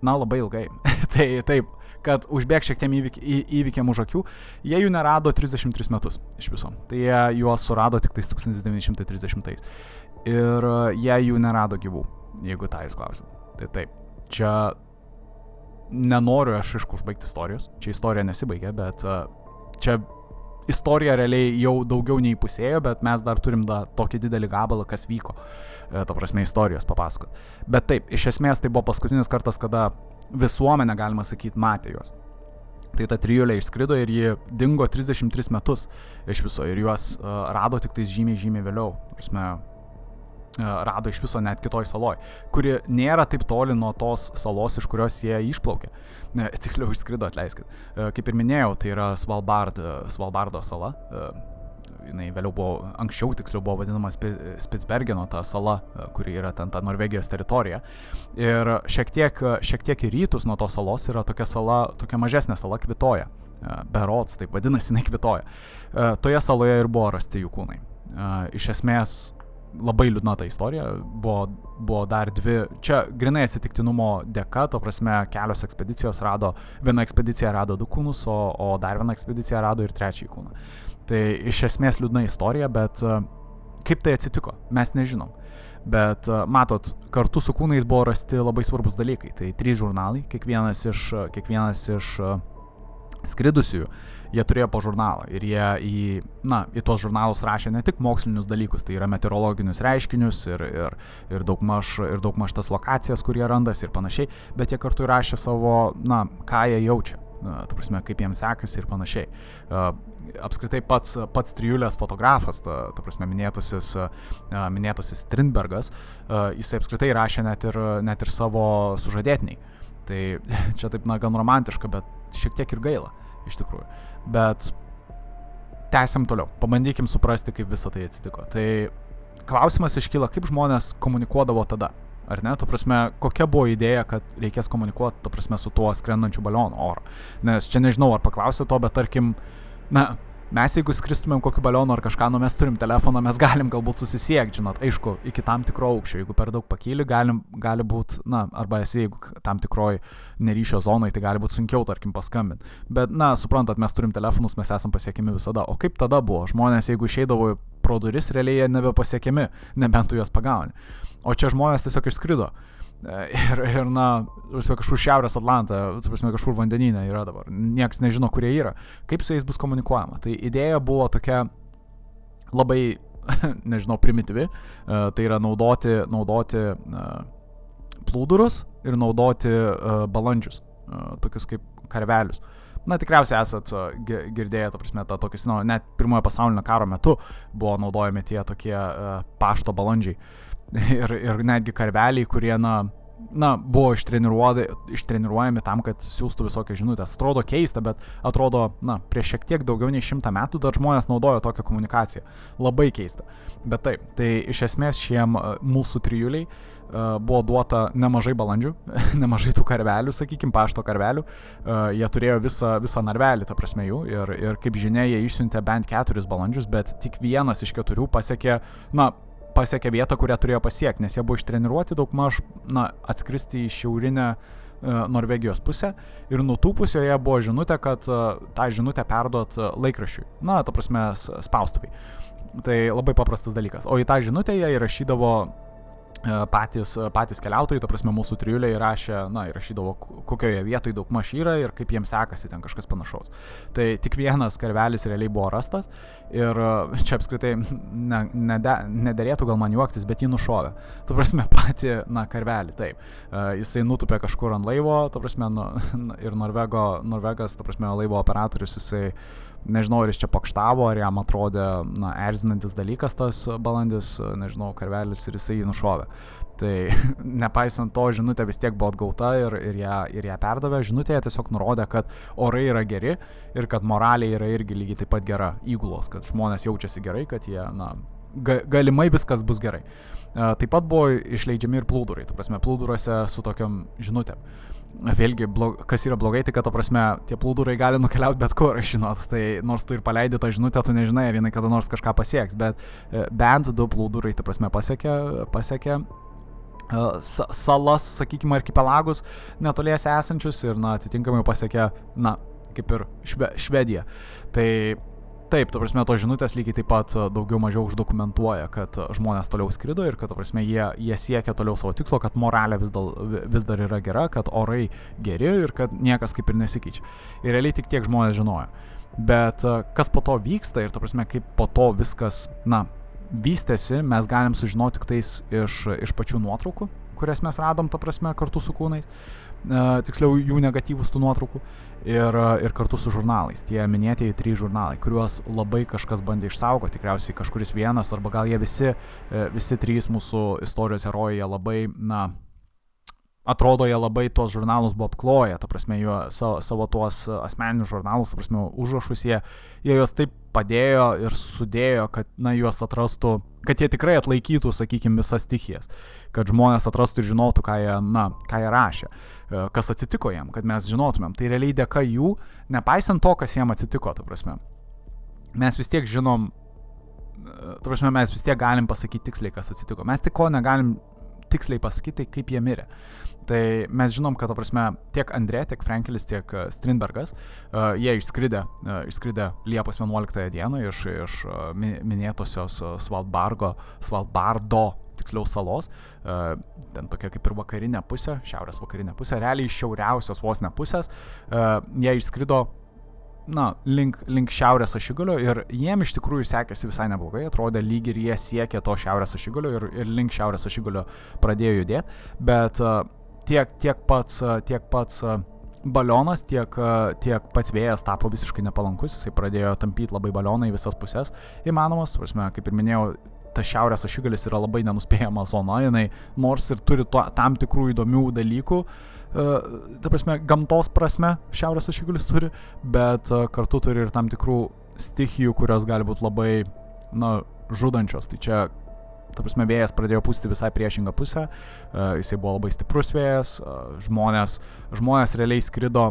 na, labai ilgai. tai taip, kad užbėg šiek tiek įvyk, į, įvykiam už akių, jie jų nerado 33 metus iš viso. Tai jie juos surado tik 1930. Ir jie jų nerado gyvų, jeigu tą jūs klausit. Tai taip, čia nenoriu aš aišku užbaigti istorijos, čia istorija nesibaigia, bet čia istorija realiai jau daugiau nei pusėjo, bet mes dar turim da, tokį didelį gabalą, kas vyko, e, ta prasme, istorijos papasakot. Bet taip, iš esmės tai buvo paskutinis kartas, kada visuomenė, galima sakyti, matė juos. Tai ta trijulė išskrido ir ji dingo 33 metus iš viso ir juos rado tik tais žymiai, žymiai vėliau. Prasme, rado iš viso net kitoj saloj, kuri nėra taip toli nuo tos salos, iš kurios jie išplaukė. Tiksliau išskrido, atleiskit. E, kaip ir minėjau, tai yra Svalbard, e, Svalbardo sala. jinai vėliau buvo, anksčiau tiksliau buvo vadinama Spitsbergeno ta sala, kuri yra ten ta Norvegijos teritorija. Ir šiek tiek, šiek tiek į rytus nuo tos salos yra tokia sala, tokia mažesnė sala Kvitoja. Berots, taip vadinasi, jinai Kvitoja. Toje saloje ir buvo rasti jų kūnai. Iš esmės labai liūdna ta istorija, buvo, buvo dar dvi, čia grinai atsitiktinumo dėka, to prasme kelios ekspedicijos rado, viena ekspedicija rado du kūnus, o, o dar viena ekspedicija rado ir trečiąjį kūną. Tai iš esmės liūdna istorija, bet e, kaip tai atsitiko, mes nežinom. Bet e, matot, kartu su kūnais buvo rasti labai svarbus dalykai. Tai trys žurnalai, kiekvienas iš, kiekvienas iš uh, skridusiųjų, jie turėjo po žurnalą ir jie į, na, į tuos žurnalus rašė ne tik mokslinius dalykus, tai yra meteorologinius reiškinius ir, ir, ir, daugmaž, daugmaž tas lokacijas, kur jie randasi ir panašiai, bet jie kartu rašė savo, na, ką jie jaučia. Na, ta prasme, kaip jiems sekasi ir panašiai. Apskritai pats, pats trijulės fotografas, ta, ta prasme, minėtasis, uh, minėtasis Strindbergas, jisai apskritai rašė net ir, net ir savo sužadėtiniai. Tai čia taip, na, gan romantiška, bet šiek tiek ir gaila, iš tikrųjų. Bet tęsiam toliau, pabandykim suprasti, kaip visą tai atsitiko. Tai klausimas iškyla, kaip žmonės komunikuodavo tada. Ar ne, ta prasme, kokia buvo idėja, kad reikės komunikuoti, ta prasme, su tuo skrendančiu balionu oro. Nes čia nežinau, ar paklausė to, bet tarkim, na, mes jeigu skristumėm kokiu balionu ar kažką, nu mes turim telefoną, mes galim galbūt susisiekti, žinot, aišku, iki tam tikro aukščio, jeigu per daug pakyli, galim, gali būti, na, arba esi, jeigu tam tikroj neryšio zonai, tai gali būti sunkiau, tarkim, paskambinti. Bet, na, suprantat, mes turim telefonus, mes esam pasiekimi visada. O kaip tada buvo? Žmonės, jeigu išeidavo pro duris, realiai jie nebepasiekiami, nebent tu juos pagauni. O čia žmonės tiesiog išskrido. Ir, ir na, kažkur Šiaurės Atlantą, prasme, kažkur vandenyne yra dabar. Niekas nežino, kurie yra. Kaip su jais bus komunikuojama. Tai idėja buvo tokia labai, nežinau, primityvi. Uh, tai yra naudoti, naudoti uh, plūdurus ir naudoti balandžius. Tokius kaip karvelius. Na, tikriausiai esat girdėję, ta prasme, tą tokį, nu, net pirmojo pasaulinio karo metu buvo naudojami tie tokie uh, pašto balandžiai. Ir, ir netgi karveliai, kurie, na, na, buvo ištreniruojami tam, kad siūstų visokias žinutės. Atrodo keista, bet atrodo, na, prieš šiek tiek daugiau nei šimtą metų dar žmonės naudojo tokią komunikaciją. Labai keista. Bet taip, tai iš esmės šiem mūsų trijuliai uh, buvo duota nemažai balandžių, nemažai tų karvelių, sakykime, pašto karvelių. Uh, jie turėjo visą, visą narvelį, ta prasme jų. Ir, ir kaip žinia, jie išsiuntė bent keturis balandžius, bet tik vienas iš keturių pasiekė, na, pasiekė vietą, kurią turėjo pasiekti, nes jie buvo ištreniruoti daug maž, na, atskristi į šiaurinę e, Norvegijos pusę ir nutūpus joje buvo žinutė, kad e, tą žinutę perduot e, laikrašiui, na, ta prasme, spaustuviai. Tai labai paprastas dalykas. O į tą žinutę jie įrašydavo patys, patys keliautojai, to prasme mūsų triuliai įrašė, na, įrašydavo, kokioje vietoje daug maž yra ir kaip jiems sekasi ten kažkas panašaus. Tai tik vienas karvelis realiai buvo rastas ir e, čia apskritai ne, nede, nederėtų gal man juoktis, bet jį nušovė. Tu prasme, pati, na, karvelį, taip. Uh, jisai nutupė kažkur ant laivo, tu prasme, nu, ir Norvego, Norvegas, tu prasme, laivo operatorius, jisai nežinau, ar jis čia pakštavo, ar jam atrodė, na, erzinantis dalykas tas balandis, nežinau, karvelis ir jisai jį nušovė. Tai nepaisant to, žinutė vis tiek buvo atgauta ir, ir, ją, ir ją perdavė. Žinutėje tiesiog nurodė, kad orai yra geri ir kad moraliai yra irgi lygiai taip pat gera įgulos, kad žmonės jaučiasi gerai, kad jie, na, ga, galimai viskas bus gerai. Taip pat buvo išleidžiami ir plūdurai, tu prasme, plūduruose su tokiam žinutėm vėlgi, blog, kas yra blogai, tai kad, to prasme, tie plūdurai gali nukeliauti bet kur, žinot, tai nors tu ir paleidi tą žinutę, tu nežinai, ar jinai kada nors kažką pasieks, bet e, bent du plūdurai, ta prasme, pasiekė, pasiekė e, salas, sakykime, archipelagus netoliese esančius ir, na, atitinkamai pasiekė, na, kaip ir šve, Švedija. Tai Taip, to prasme, tos žinutės lygiai taip pat e, daugiau mažiau uždokumentuoja, kad žmonės toliau skrido ir kad, to prasme, jie, jie siekia toliau savo tikslo, kad moralė vis, dal, vis dar yra gera, kad orai geri ir kad niekas kaip ir nesikeičia. Ir realiai tik tiek žmonės žinojo. Bet e, kas po to vyksta ir, to prasme, kaip po to viskas, na, vystėsi, mes galim sužinoti tik tais iš, iš pačių nuotraukų, kurias mes radom, ta prasme, kartu su kūnais. Uh, tiksliau jų negatyvus tų nuotraukų ir, ir kartu su žurnalais. Tie minėtieji trys žurnalai, kuriuos labai kažkas bandė išsaugoti, tikriausiai kažkuris vienas, arba gal jie visi, e, visi trys mūsų istorijos herojai labai, na, atrodo, jie labai tuos žurnalus buvo apkloję, ta prasme, jų, savo, savo tuos asmeninius žurnalus, ta prasme, užrašus jie, jie juos taip padėjo ir sudėjo, kad, na, juos atrastų, kad jie tikrai atlaikytų, sakykime, visas stichijas, kad žmonės atrastų ir žinotų, ką jie, na, ką jie rašė, e, kas atsitiko jiem, kad mes žinotumėm. Tai realiai dėka jų, nepaisant to, kas jiem atsitiko, ta prasme. Mes vis tiek žinom, e, ta prasme, mes vis tiek galim pasakyti tiksliai, kas atsitiko. Mes tik ko negalim tiksliai pasakyti, tai kaip jie mirė. Tai mes žinom, kad, ta prasme, tiek Andrė, tiek Frankelis, tiek e, Strindbergas, uh, jie išskridė, uh, išskridė Liepos 11 dieną iš, iš uh, minėtosios Svalbargo, Svalbardo tiksliau salos, uh, ten tokia kaip ir vakarinė pusė, šiaurės vakarinė pusė, realiai iš šiauriausios vos ne pusės, uh, jie išskrido na, link, link šiaurės ašigalio ir jiem iš tikrųjų sekėsi visai neblogai, atrodė lyg ir jie siekė to šiaurės ašigalio ir, ir link šiaurės ašigalio pradėjo judėti, bet uh, tiek, tiek pats, tiek pats balionas, tiek, tiek pats vėjas tapo visiškai nepalankus, jisai pradėjo tampyti labai balioną į visas pusės. Įmanomas, prasme, kaip ir minėjau, tas šiaurės ašigalis yra labai nenuspėjama zona, jinai nors ir turi to, tam tikrų įdomių dalykų, ta prasme, gamtos prasme šiaurės ašigulis turi, bet kartu turi ir tam tikrų stichijų, kurios gali būti labai, na, žudančios. Tai čia, ta prasme, vėjas pradėjo pūsti visai priešingą pusę, e, jisai buvo labai stiprus vėjas, žmonės, žmonės realiai skrido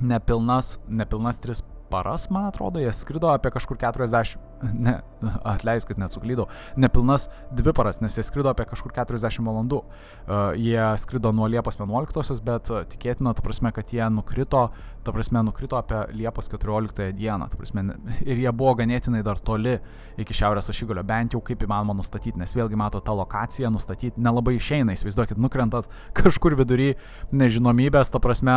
nepilnas, nepilnas tris paras, man atrodo, jie skrido apie kažkur 40, ne, atleiskit, net suklydau, nepilnas dvi paras, nes jie skrido apie kažkur 40 valandų. Uh, jie skrido nuo Liepos 11, bet uh, tikėtina, ta prasme, kad jie nukrito, ta prasme, nukrito apie Liepos 14 dieną, ta prasme, ir jie buvo ganėtinai dar toli iki Šiaurės ašigalio, bent jau kaip įmanoma nustatyti, nes vėlgi mato tą lokaciją nustatyti nelabai išeina, įsivaizduokit, nukrentat kažkur vidury nežinomybės, ta prasme,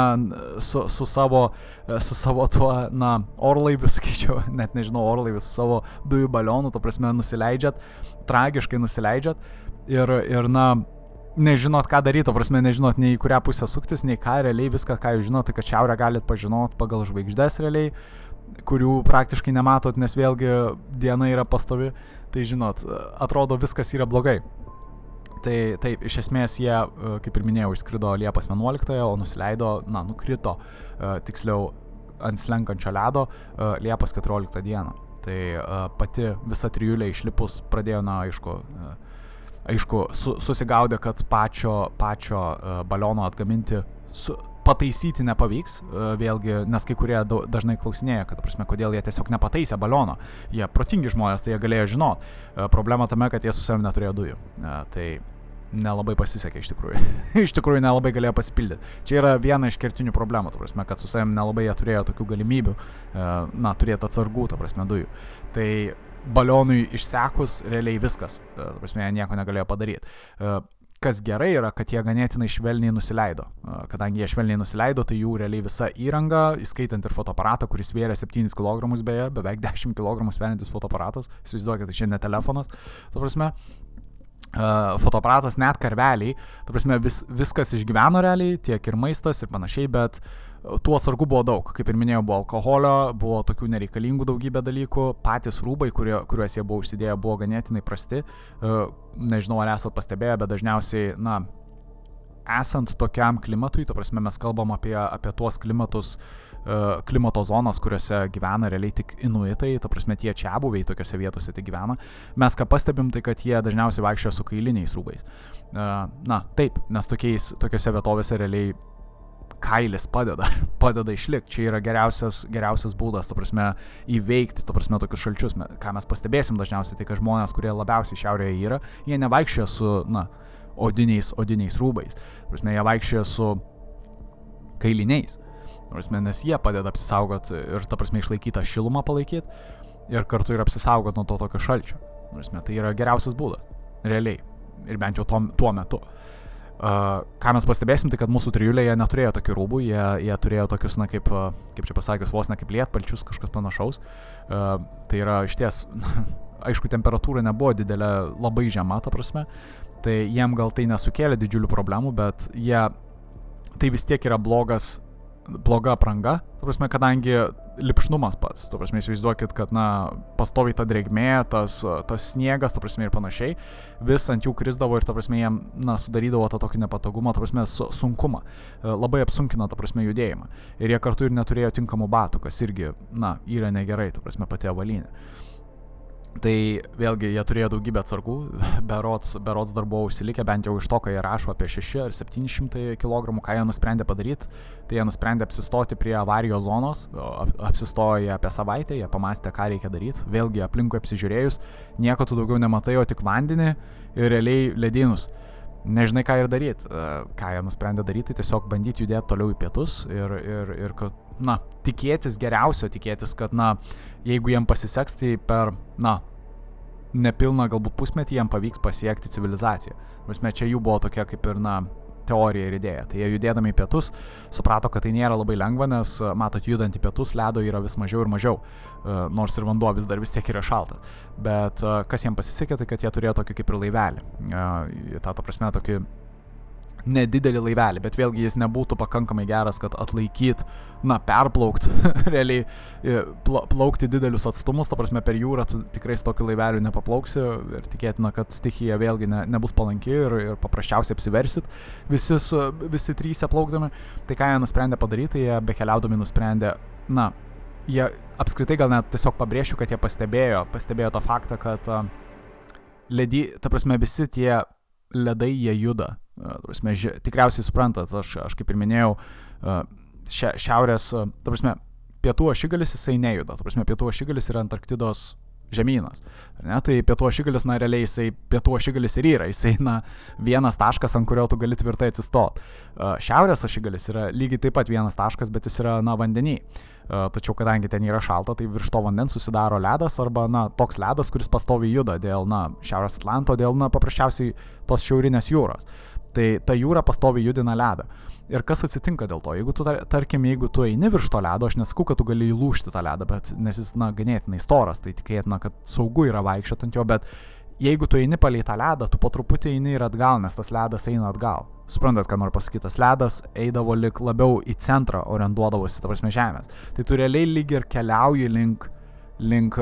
su, su, savo, su savo tuo, na, orlaiviu, skaičiau, net nežinau, orlaiviu su savo dujų balionu, ta prasme, nusileidžiat, tragiškai nusileidžiat ir, ir na, nežinot, ką daryti, to prasme, nežinot nei į kurią pusę suktis, nei ką realiai, viską, ką jūs žinote, tai kad šiaurę galit pažinot pagal žvaigždės realiai, kurių praktiškai nematot, nes vėlgi diena yra pastovi, tai žinot, atrodo viskas yra blogai. Tai taip, iš esmės jie, kaip ir minėjau, išskrido Liepos 11, o nusileido, na, nukrito, tiksliau, ant slenkančio ledo Liepos 14 dieną. Tai pati visa trijulė išlipus pradėjo, na, aišku, aišku, su, susigaudė, kad pačio, pačio baliono atgaminti, su, pataisyti nepavyks, vėlgi, nes kai kurie dažnai klausinėja, kad, prasme, kodėl jie tiesiog nepataisė baliono. Jie protingi žmonės, tai jie galėjo žinot. Problema tame, kad jie su savimi neturėjo dujų. Tai nelabai pasisekė iš tikrųjų. iš tikrųjų nelabai galėjo pasipildyti. Čia yra viena iš kertinių problemų, ta prasme, kad su savim nelabai jie turėjo tokių galimybių, e, na, turėti atsargų, ta prasme, dujų. Tai balionui išsekus realiai viskas, e, ta prasme, jie nieko negalėjo padaryti. E, kas gerai yra, kad jie ganėtinai švelniai nusileido. Kadangi jie švelniai nusileido, tai jų realiai visa įranga, įskaitant ir fotoaparatą, kuris svėrė 7 kg beje, beveik 10 kg sveriantis fotoaparatas, įsivaizduokit, tai čia ne telefonas, ta prasme, Uh, fotoaparatas net karveliai, ta prasme vis, viskas išgyveno realiai, tiek ir maistas ir panašiai, bet tų atsargų buvo daug, kaip ir minėjau, buvo alkoholio, buvo tokių nereikalingų daugybė dalykų, patys rūbai, kurie, kuriuos jie buvo užsidėję, buvo ganėtinai prasti, uh, nežinau ar esat pastebėję, bet dažniausiai, na, esant tokiam klimatui, ta prasme mes kalbam apie, apie tuos klimatus, uh, klimato zonas, kuriuose gyvena realiai tik inuitai, ta prasme tie čia buviai tokiuose vietose tik gyvena, mes ką pastebim, tai kad jie dažniausiai vaikščioja su kailiniais rūbais. E, na, taip, nes tokiais, tokiuose vietovėse realiai kailis padeda, padeda išlikti. Čia yra geriausias, geriausias būdas, ta prasme, įveikti, ta prasme, tokius šalčius. Ką mes pastebėsim dažniausiai, tai kad žmonės, kurie labiausiai šiaurėje yra, jie nevaikščioja su, na, odiniais, odiniais rūbais. Prasme, jie vaikščioja su kailiniais. Prasme, nes jie padeda apsisaugoti ir, ta prasme, išlaikyti šilumą palaikyti ir kartu ir apsisaugoti nuo to tokio šalčio. Prasme, tai yra geriausias būdas. Realiai. Ir bent jau tuo, tuo metu. Uh, ką mes pastebėsim, tai kad mūsų trijulė jie neturėjo tokių rūbų, jie, jie turėjo tokius, na, kaip, kaip čia pasakius, vos ne kaip lietpalčius, kažkas panašaus. Uh, tai yra iš ties, aišku, temperatūra nebuvo didelė, labai žema, ta prasme. Tai jiem gal tai nesukėlė didžiulių problemų, bet jie, tai vis tiek yra blogas bloga apranga, ta prasme, kadangi lipšnumas pats, ta prasme, įsivaizduokit, kad, na, pastoviai ta drėgmė, tas, tas sniegas, ta prasme, ir panašiai, vis ant jų krizdavo ir, ta prasme, jiem, na, sudarydavo tą tokį nepatogumą, ta prasme, sunkumą, e, labai apsunkina, ta prasme, judėjimą. Ir jie kartu ir neturėjo tinkamų batų, kas irgi, na, yra negerai, ta prasme, pati avalynė. Tai vėlgi jie turėjo daugybę atsargų, berots, berots dar buvo užsilikę, bent jau iš to, kai jie rašo apie 6 ar 700 kg, ką jie nusprendė padaryti, tai jie nusprendė apsistoti prie avarijos zonos, apsistojo apie savaitę, jie pamastė, ką reikia daryti, vėlgi aplinkui apsižiūrėjus, nieko tu daugiau nematai, o tik vandenį ir realiai ledynus. Nežinai, ką ir daryti. Ką jie nusprendė daryti, tai tiesiog bandyti judėti toliau į pietus ir, ir, ir kad na, tikėtis geriausio, tikėtis, kad, na, jeigu jiem pasiseks, tai per, na, nepilną galbūt pusmetį jiem pavyks pasiekti civilizaciją. Prasme, čia jų buvo tokia kaip ir, na, teorija ir idėja. Tai jie judėdami į pietus suprato, kad tai nėra labai lengva, nes, matot, judant į pietus ledo yra vis mažiau ir mažiau, nors ir vanduo vis dar vis tiek yra šaltas. Bet kas jiems pasisekė, tai kad jie turėjo tokį kaip ir laivelį. Ta, ta prasme, tokį nedidelį laivelį, bet vėlgi jis nebūtų pakankamai geras, kad atlaikyt, na, perplaukt, realiai plaukti didelius atstumus, ta prasme per jūrą tu tikrai su tokiu laiveliu nepaplauksi ir tikėtina, kad stichija vėlgi ne, nebus palanki ir, ir paprasčiausiai apsiversit visi, su, visi trys plaukdami. Tai ką jie nusprendė padaryti, tai jie bekeliaudami nusprendė, na, jie apskritai gal net tiesiog pabrėšiu, kad jie pastebėjo, pastebėjo tą faktą, kad uh, ledy, ta prasme visi tie ledai jie juda Prasme, ži, tikriausiai suprantat, aš, aš kaip ir minėjau, šia, šiaurės, ta prasme, pietų ašigalis jisai nejuda, ta prasme, pietų ašigalis yra Antarktidos žemynas. Ne, tai pietų ašigalis, na, realiai jisai pietų ašigalis ir yra, jisai, na, vienas taškas, ant kurio tu gali tvirtai atsistoti. Šiaurės ašigalis yra lygiai taip pat vienas taškas, bet jis yra, na, vandenį. Tačiau kadangi ten yra šalta, tai virš to vandens susidaro ledas arba, na, toks ledas, kuris pastoviai juda dėl, na, Šiaurės Atlanto, dėl, na, paprasčiausiai tos šiaurinės jūros. Tai ta jūra pastovi judina ledą. Ir kas atsitinka dėl to? Jeigu tu, tar, tarkim, jeigu tu eini virš to ledo, aš nesakau, kad tu gali įlūšti tą ledą, bet nes jis, na, ganėtinai storas, tai tikėtina, kad saugu yra vaikščioti ant jo, bet jeigu tu eini palei tą ledą, tu po truputį eini ir atgal, nes tas ledas eina atgal. Suprantat, ką noriu pasakyti, tas ledas eidavo lik labiau į centrą orientuodavosi, ta prasme, žemės. Tai tu realiai lyg ir keliauji link, link,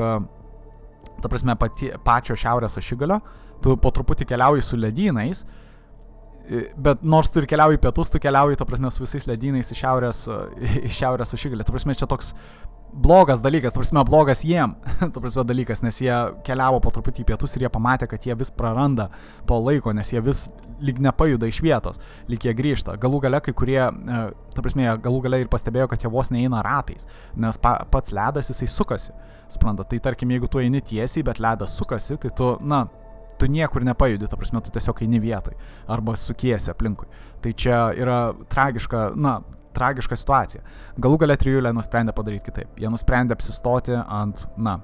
ta prasme, pati, pačio šiaurės ašigalio, tu po truputį keliauji su ledynais Bet nors tu ir keliauji į pietus, tu keliauji, ta prasme, su visais ledynais iš šiaurės, iš šiaurės ašigalį. Ta prasme, čia toks blogas dalykas, ta prasme, blogas jiem, ta prasme, dalykas, nes jie keliavo po truputį į pietus ir jie pamatė, kad jie vis praranda to laiko, nes jie vis lyg nepajuda iš vietos, lyg jie grįžta. Galų gale kai kurie, e, ta prasme, galų gale ir pastebėjo, kad jie vos neina ratais, nes pa, pats ledas jisai sukasi. Supranta, tai tarkim, jeigu tu eini tiesiai, bet ledas sukasi, tai tu, na, tu niekur nepajudi, ta prasme, tu tiesiog eini vietoj arba sukiesi aplinkui. Tai čia yra tragiška, na, tragiška situacija. Galų galę trijulė nusprendė padaryti kitaip. Jie nusprendė apsistoti ant, na,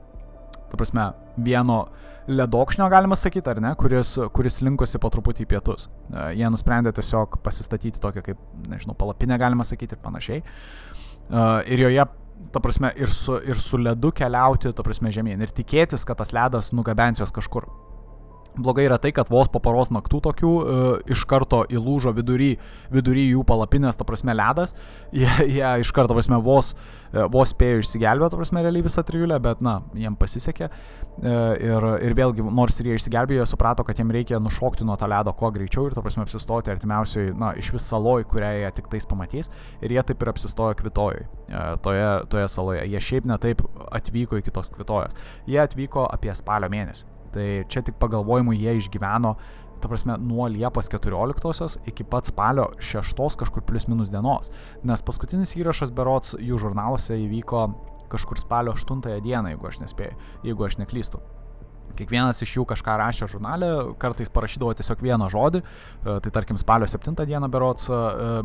ta prasme, vieno ledokšnio, galima sakyti, ar ne, kuris, kuris linkosi po truputį į pietus. E, jie nusprendė tiesiog pasistatyti tokią kaip, nežinau, palapinę, galima sakyti, ir panašiai. E, ir joje ta prasme, ir su, ir su ledu keliauti, ta prasme, žemyn. Ir tikėtis, kad tas ledas nugabens jos kažkur. Blogai yra tai, kad vos po paros naktų tokių e, iš karto įlūžo vidury, vidury jų palapinės, ta prasme, ledas. Jie, jie iš karto, ta prasme, vos, e, vos spėjo išsigelbėti, ta prasme, realiai visą trijulę, bet, na, jiem pasisekė. E, ir, ir vėlgi, nors ir jie išsigelbėjo, jie suprato, kad jiem reikia nušokti nuo to ledo kuo greičiau ir, ta prasme, apsistoti artimiausiai, na, iš vis saloj, kurią jie tik tais pamatys. Ir jie taip ir apsistojo kvitojui, e, toje, toje saloje. Jie šiaip netaip atvyko iki tos kvitojos. Jie atvyko apie spalio mėnesį. Tai čia tik pagalvojimui jie išgyveno, ta prasme, nuo Liepos 14 iki pat spalio 6 kažkur plus minus dienos. Nes paskutinis įrašas berots jų žurnaluose įvyko kažkur spalio 8 dieną, jeigu aš nespėjau, jeigu aš neklystu. Kiekvienas iš jų kažką rašė žurnale, kartais parašydavo tiesiog vieną žodį, e, tai tarkim spalio 7 dieną berots, e,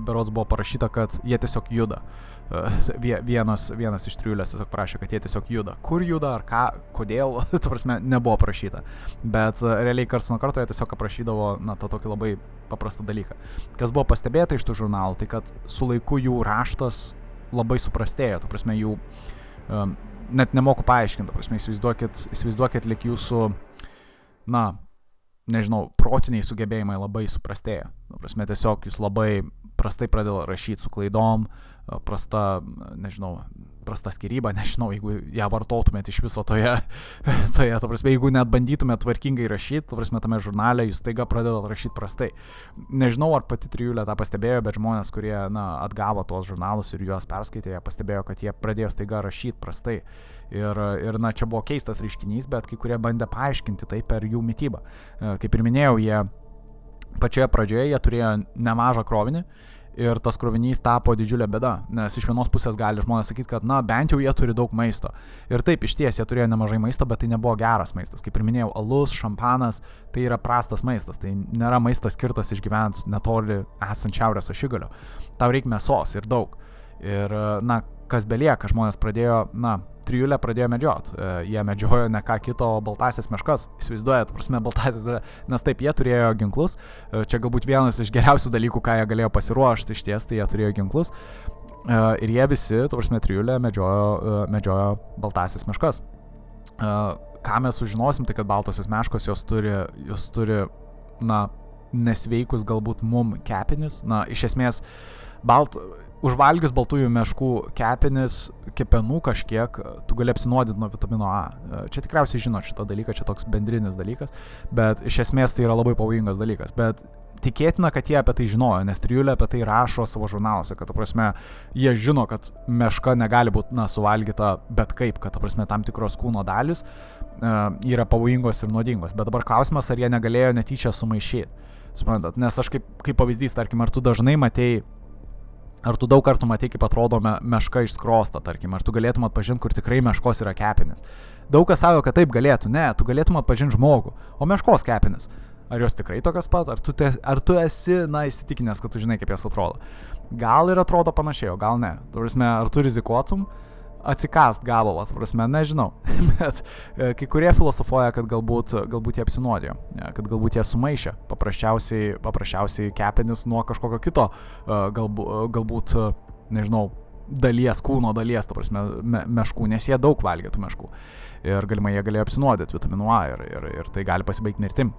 berots buvo parašyta, kad jie tiesiog juda. E, vienas, vienas iš trijulės tiesiog prašė, kad jie tiesiog juda. Kur juda, ar ką, kodėl, tu prasme, nebuvo parašyta. Bet realiai karts nuo karto jie tiesiog aprašydavo, na, tą tokį labai paprastą dalyką. Kas buvo pastebėta iš tų žurnalų, tai kad su laiku jų raštas labai suprastėjo, tu prasme, jų um, net nemoku paaiškinti, prasme, įsivaizduokit, įsivaizduokit lik jūsų, na, nežinau, protiniai sugebėjimai labai suprastėja. Prasme, tiesiog jūs labai prastai pradeda rašyti su klaidom, prasta, nežinau, prasta skiryba, nežinau, jeigu ją vartotumėt iš viso toje, toje, ta prasme, jeigu net bandytumėt tvarkingai rašyti, ta prasme, tame žurnale, jūs taiga pradedat rašyti prastai. Nežinau, ar pati trijulė tą pastebėjo, bet žmonės, kurie, na, atgavo tuos žurnalus ir juos perskaitė, jie pastebėjo, kad jie pradėjo taiga rašyti prastai. Ir, ir, na, čia buvo keistas reiškinys, bet kai kurie bandė paaiškinti tai per jų mytybą. Kaip ir minėjau, jie pačioje pradžioje jie turėjo nemažą krovinį ir tas krovinys tapo didžiulė bėda, nes iš vienos pusės gali žmonės sakyti, kad, na, bent jau jie turi daug maisto. Ir taip, iš ties jie turėjo nemažai maisto, bet tai nebuvo geras maistas. Kaip ir minėjau, alus, šampanas, tai yra prastas maistas, tai nėra maistas skirtas išgyventi netoli esant šiaurės ašigalio. Tau reikia mėsos ir daug. Ir, na, kas belieka, žmonės pradėjo, na, trijulę pradėjo medžiot. E, jie medžiojo ne ką kito, baltasias meškas. Įsivaizduojat, prasme, baltasias, nes taip, jie turėjo ginklus. E, čia galbūt vienas iš geriausių dalykų, ką jie galėjo pasiruošti iš ties, tai jie turėjo ginklus. E, ir jie visi, prasme, trijulę medžiojo, medžiojo baltasias meškas. Ką mes sužinosim, tai kad baltosios meškos jos turi, jos turi, na, nesveikus galbūt mum kepenis. Na, iš esmės, balt, užvalgius baltųjų meškų kepenis, kepenų kažkiek, tu gali apsinuodinti nuo vitamino A. Čia tikriausiai žinot šitą dalyką, čia toks bendrinis dalykas, bet iš esmės tai yra labai pavojingas dalykas. Bet tikėtina, kad jie apie tai žinojo, nes trijulė apie tai rašo savo žurnaluose, kad, ta prasme, jie žino, kad meška negali būti, na, suvalgyta bet kaip, kad, ta prasme, tam tikros kūno dalis uh, yra pavojingos ir nuodingos. Bet dabar klausimas, ar jie negalėjo netyčia sumaišyti. Suprantat, nes aš kaip, kaip pavyzdys, tarkim, ar tu dažnai matėjai Ar tu daug kartų matai, kaip atrodo me, meška išskrosta, tarkim, ar tu galėtum atpažinti, kur tikrai meškos yra kepenis. Daug kas sako, kad taip galėtų, ne, tu galėtum atpažinti žmogų, o meškos kepenis. Ar jos tikrai tokios pat, ar tu, te, ar tu esi, na, įsitikinęs, kad tu žinai, kaip jos atrodo. Gal ir atrodo panašiai, o gal ne. Turisme, ar tu rizikuotum, atsikast gabalą, prasme, nežinau. Bet e, kai kurie filosofuoja, kad galbūt, galbūt jie apsinuodėjo, e, kad galbūt jie sumaišė paprasčiausiai, paprasčiausiai kepenis nuo kažkokio kito, e, galbūt, galbūt nežinau, dalies, kūno dalies, ta prasme, me, meškų, nes jie daug valgė tų meškų. Ir galimai jie galėjo apsinuodyti vitaminu A ir, ir, ir tai gali pasibaigti mirtim.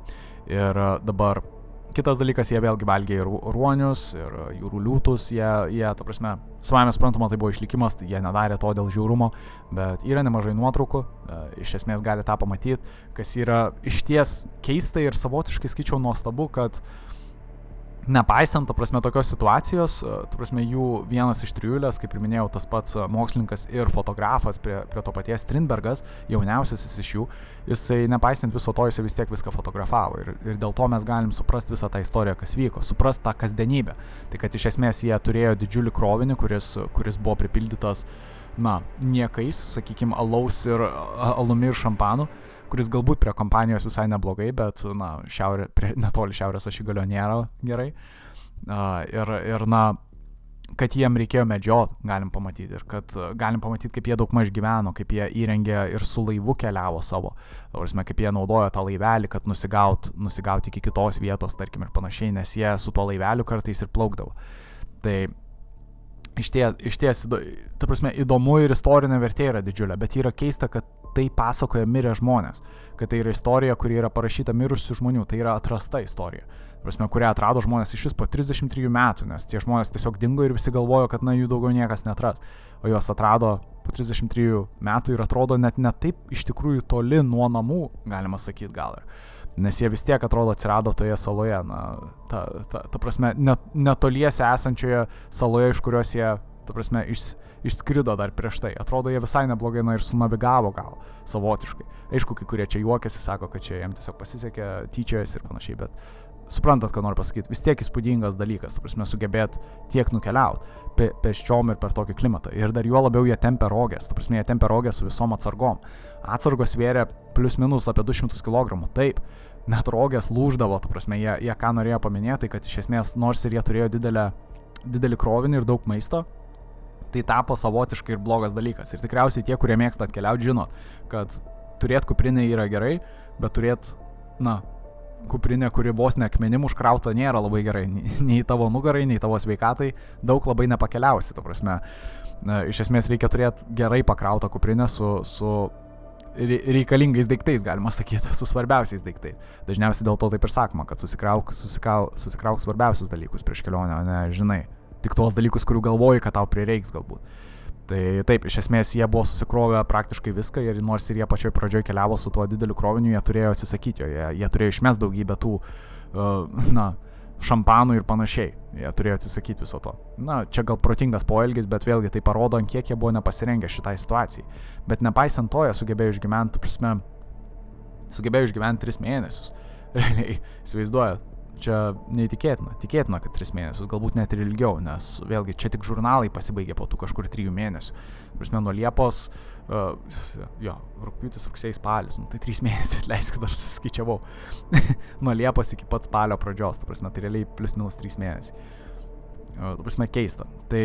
Ir dabar Kitas dalykas, jie vėlgi valgė ir ruonius, ir jūrų liūtus, jie, jie ta prasme, savame suprantama, tai buvo išlikimas, tai jie nedarė to dėl žiaurumo, bet yra nemažai nuotraukų, e, iš esmės gali tą pamatyti, kas yra išties keista ir savotiškai skaičiau nuostabu, kad uh, nepaisant, ta prasme, tokios situacijos, e, ta prasme, jų vienas iš trijulės, kaip ir minėjau, tas pats e, mokslininkas ir fotografas prie, prie to paties Strindbergas, jauniausiasis iš jų, jisai nepaisant viso to, jisai vis tiek viską fotografavo ir, ir dėl to mes galim suprasti visą tą istoriją, kas vyko, suprasti tą kasdienybę. Tai kad iš esmės jie turėjo didžiulį krovinį, kuris, kuris buvo pripildytas, na, niekais, sakykime, alaus ir alumi ir šampanu kuris galbūt prie kompanijos visai neblogai, bet, na, šiaurė, prie, netoli šiaurės ašigalio nėra gerai. Uh, ir, ir, na, kad jiem reikėjo medžiot, galim pamatyti. Ir kad galim pamatyti, kaip jie daug maž gyveno, kaip jie įrengė ir su laivu keliavo savo. Tavrasme, kaip jie naudojo tą laivelį, kad nusigaut, nusigaut iki kitos vietos, tarkim, ir panašiai, nes jie su tuo laiveliu kartais ir plaukdavo. Tai iš ties, iš ties, ta prasme, įdomu ir istorinė vertė yra didžiulė, bet yra keista, kad tai pasakoja mirę žmonės, kad tai yra istorija, kuri yra parašyta mirusių žmonių, tai yra atrasta istorija, prasme, kurią atrado žmonės iš vis po 33 metų, nes tie žmonės tiesiog dingo ir visi galvojo, kad na jų daugiau niekas netras, o juos atrado po 33 metų ir atrodo net ne taip iš tikrųjų toli nuo namų, galima sakyti gal ir. Nes jie vis tiek atrodo atsirado toje saloje, na, ta, ta, ta prasme, net, netoliese esančioje saloje, iš kurios jie tu prasme, iš, išskrido dar prieš tai. Atrodo, jie visai neblogai, na ir sunavigavo gal savotiškai. Aišku, kai kurie čia juokiasi, sako, kad čia jiems tiesiog pasisekė, tyčiojasi ir panašiai, bet suprantat, ką noriu pasakyti, vis tiek įspūdingas dalykas, tu prasme, sugebėt tiek nukeliauti pe, peščiom ir per tokį klimatą. Ir dar juo labiau jie tempia rogės, tu prasme, jie tempia rogės su visom atsargom. Atsargos svėrė plius minus apie 200 kg, taip, net rogės lūždavo, tu prasme, jie, jie ką norėjo paminėti, kad iš esmės nors ir jie turėjo didelę, didelį krovinį ir daug maisto, tai tapo savotiškai ir blogas dalykas. Ir tikriausiai tie, kurie mėgsta atkeliauti, žinot, kad turėti kuprinę yra gerai, bet turėti, na, kuprinė, kuri vos ne akmenim užkrauta, nėra labai gerai. Nei tavo nugarai, nei tavo sveikatai daug labai nepakeliausi, ta prasme. Iš esmės reikia turėti gerai pakrautą kuprinę su, su reikalingais daiktais, galima sakyti, su svarbiausiais daiktais. Dažniausiai dėl to taip ir sakoma, kad susikrauk, susikrauk, susikrauk svarbiausius dalykus prieš kelionę, o ne, žinai, tik tuos dalykus, kurių galvoji, kad tau prireiks galbūt. Tai taip, iš esmės jie buvo susikrovę praktiškai viską ir nors ir jie pačioj pradžioj keliavo su tuo dideliu kroviniu, jie turėjo atsisakyti jo, jie, jie turėjo išmes daugybę tų, uh, na, šampanų ir panašiai. Jie turėjo atsisakyti viso to. Na, čia gal protingas poelgis, bet vėlgi tai parodo, ant kiek jie buvo nepasirengę šitai situacijai. Bet nepaisant to, jie sugebėjo išgyventi, prasme, sugebėjo išgyventi tris mėnesius. Realiai, įsivaizduojat, čia neįtikėtina. Tikėtina, kad tris mėnesius, galbūt net ir ilgiau, nes vėlgi čia tik žurnalai pasibaigė po tų kažkur trijų mėnesių. Prasme, nuo Liepos, uh, jo, rūpjūtis, rugsėjai, spalis, nu, tai trys mėnesiai, leiskit, aš suskaičiavau. nuo Liepos iki pat spalio pradžios, ta prasme, tai realiai plus minus trys mėnesiai. Uh, ta prasme, keista. Tai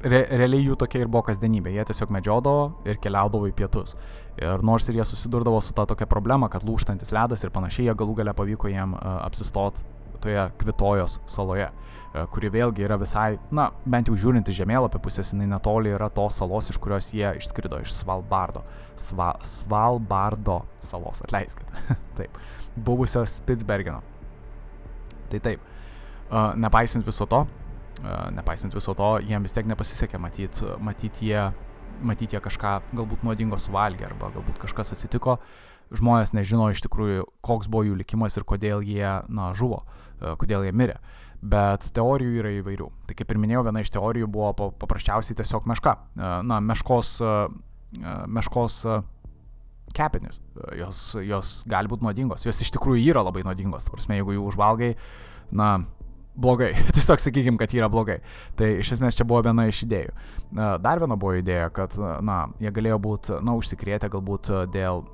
re, realiai jų tokia ir buvo kasdienybė. Jie tiesiog medžiodavo ir keliaudavo į pietus. Ir nors ir jie susidurdavo su ta tokia problema, kad lūštantis ledas ir panašiai, jie galų gale pavyko jiem uh, apsistoti toje Kvitojos saloje, uh, kuri vėlgi yra visai, na, bent jau žiūrint į žemėlapį pusės, jinai netoli yra tos salos, iš kurios jie išskrido, iš Svalbardo. Sva, Svalbardo salos, atleiskit. taip, buvusios Spitsbergeno. Tai taip, uh, nepaisant viso to, nepaisant viso to, jiem vis tiek nepasisekė matyti, matyt jie, matyt jie kažką galbūt nuodingo suvalgė arba galbūt kažkas atsitiko, žmonės nežino iš tikrųjų, koks buvo jų likimas ir kodėl jie, na, žuvo, kodėl jie mirė. Bet teorijų yra įvairių. Tai kaip ir minėjau, viena iš teorijų buvo paprasčiausiai tiesiog meška. Na, meškos, meškos kepenis. Jos, jos gali būti nuodingos. Jos iš tikrųjų yra labai nuodingos. Prasme, jeigu jų užvalgai, na, blogai. Tiesiog sakykim, kad yra blogai. Tai iš esmės čia buvo viena iš idėjų. Dar viena buvo idėja, kad, na, jie galėjo būti, na, užsikrėtę galbūt dėl,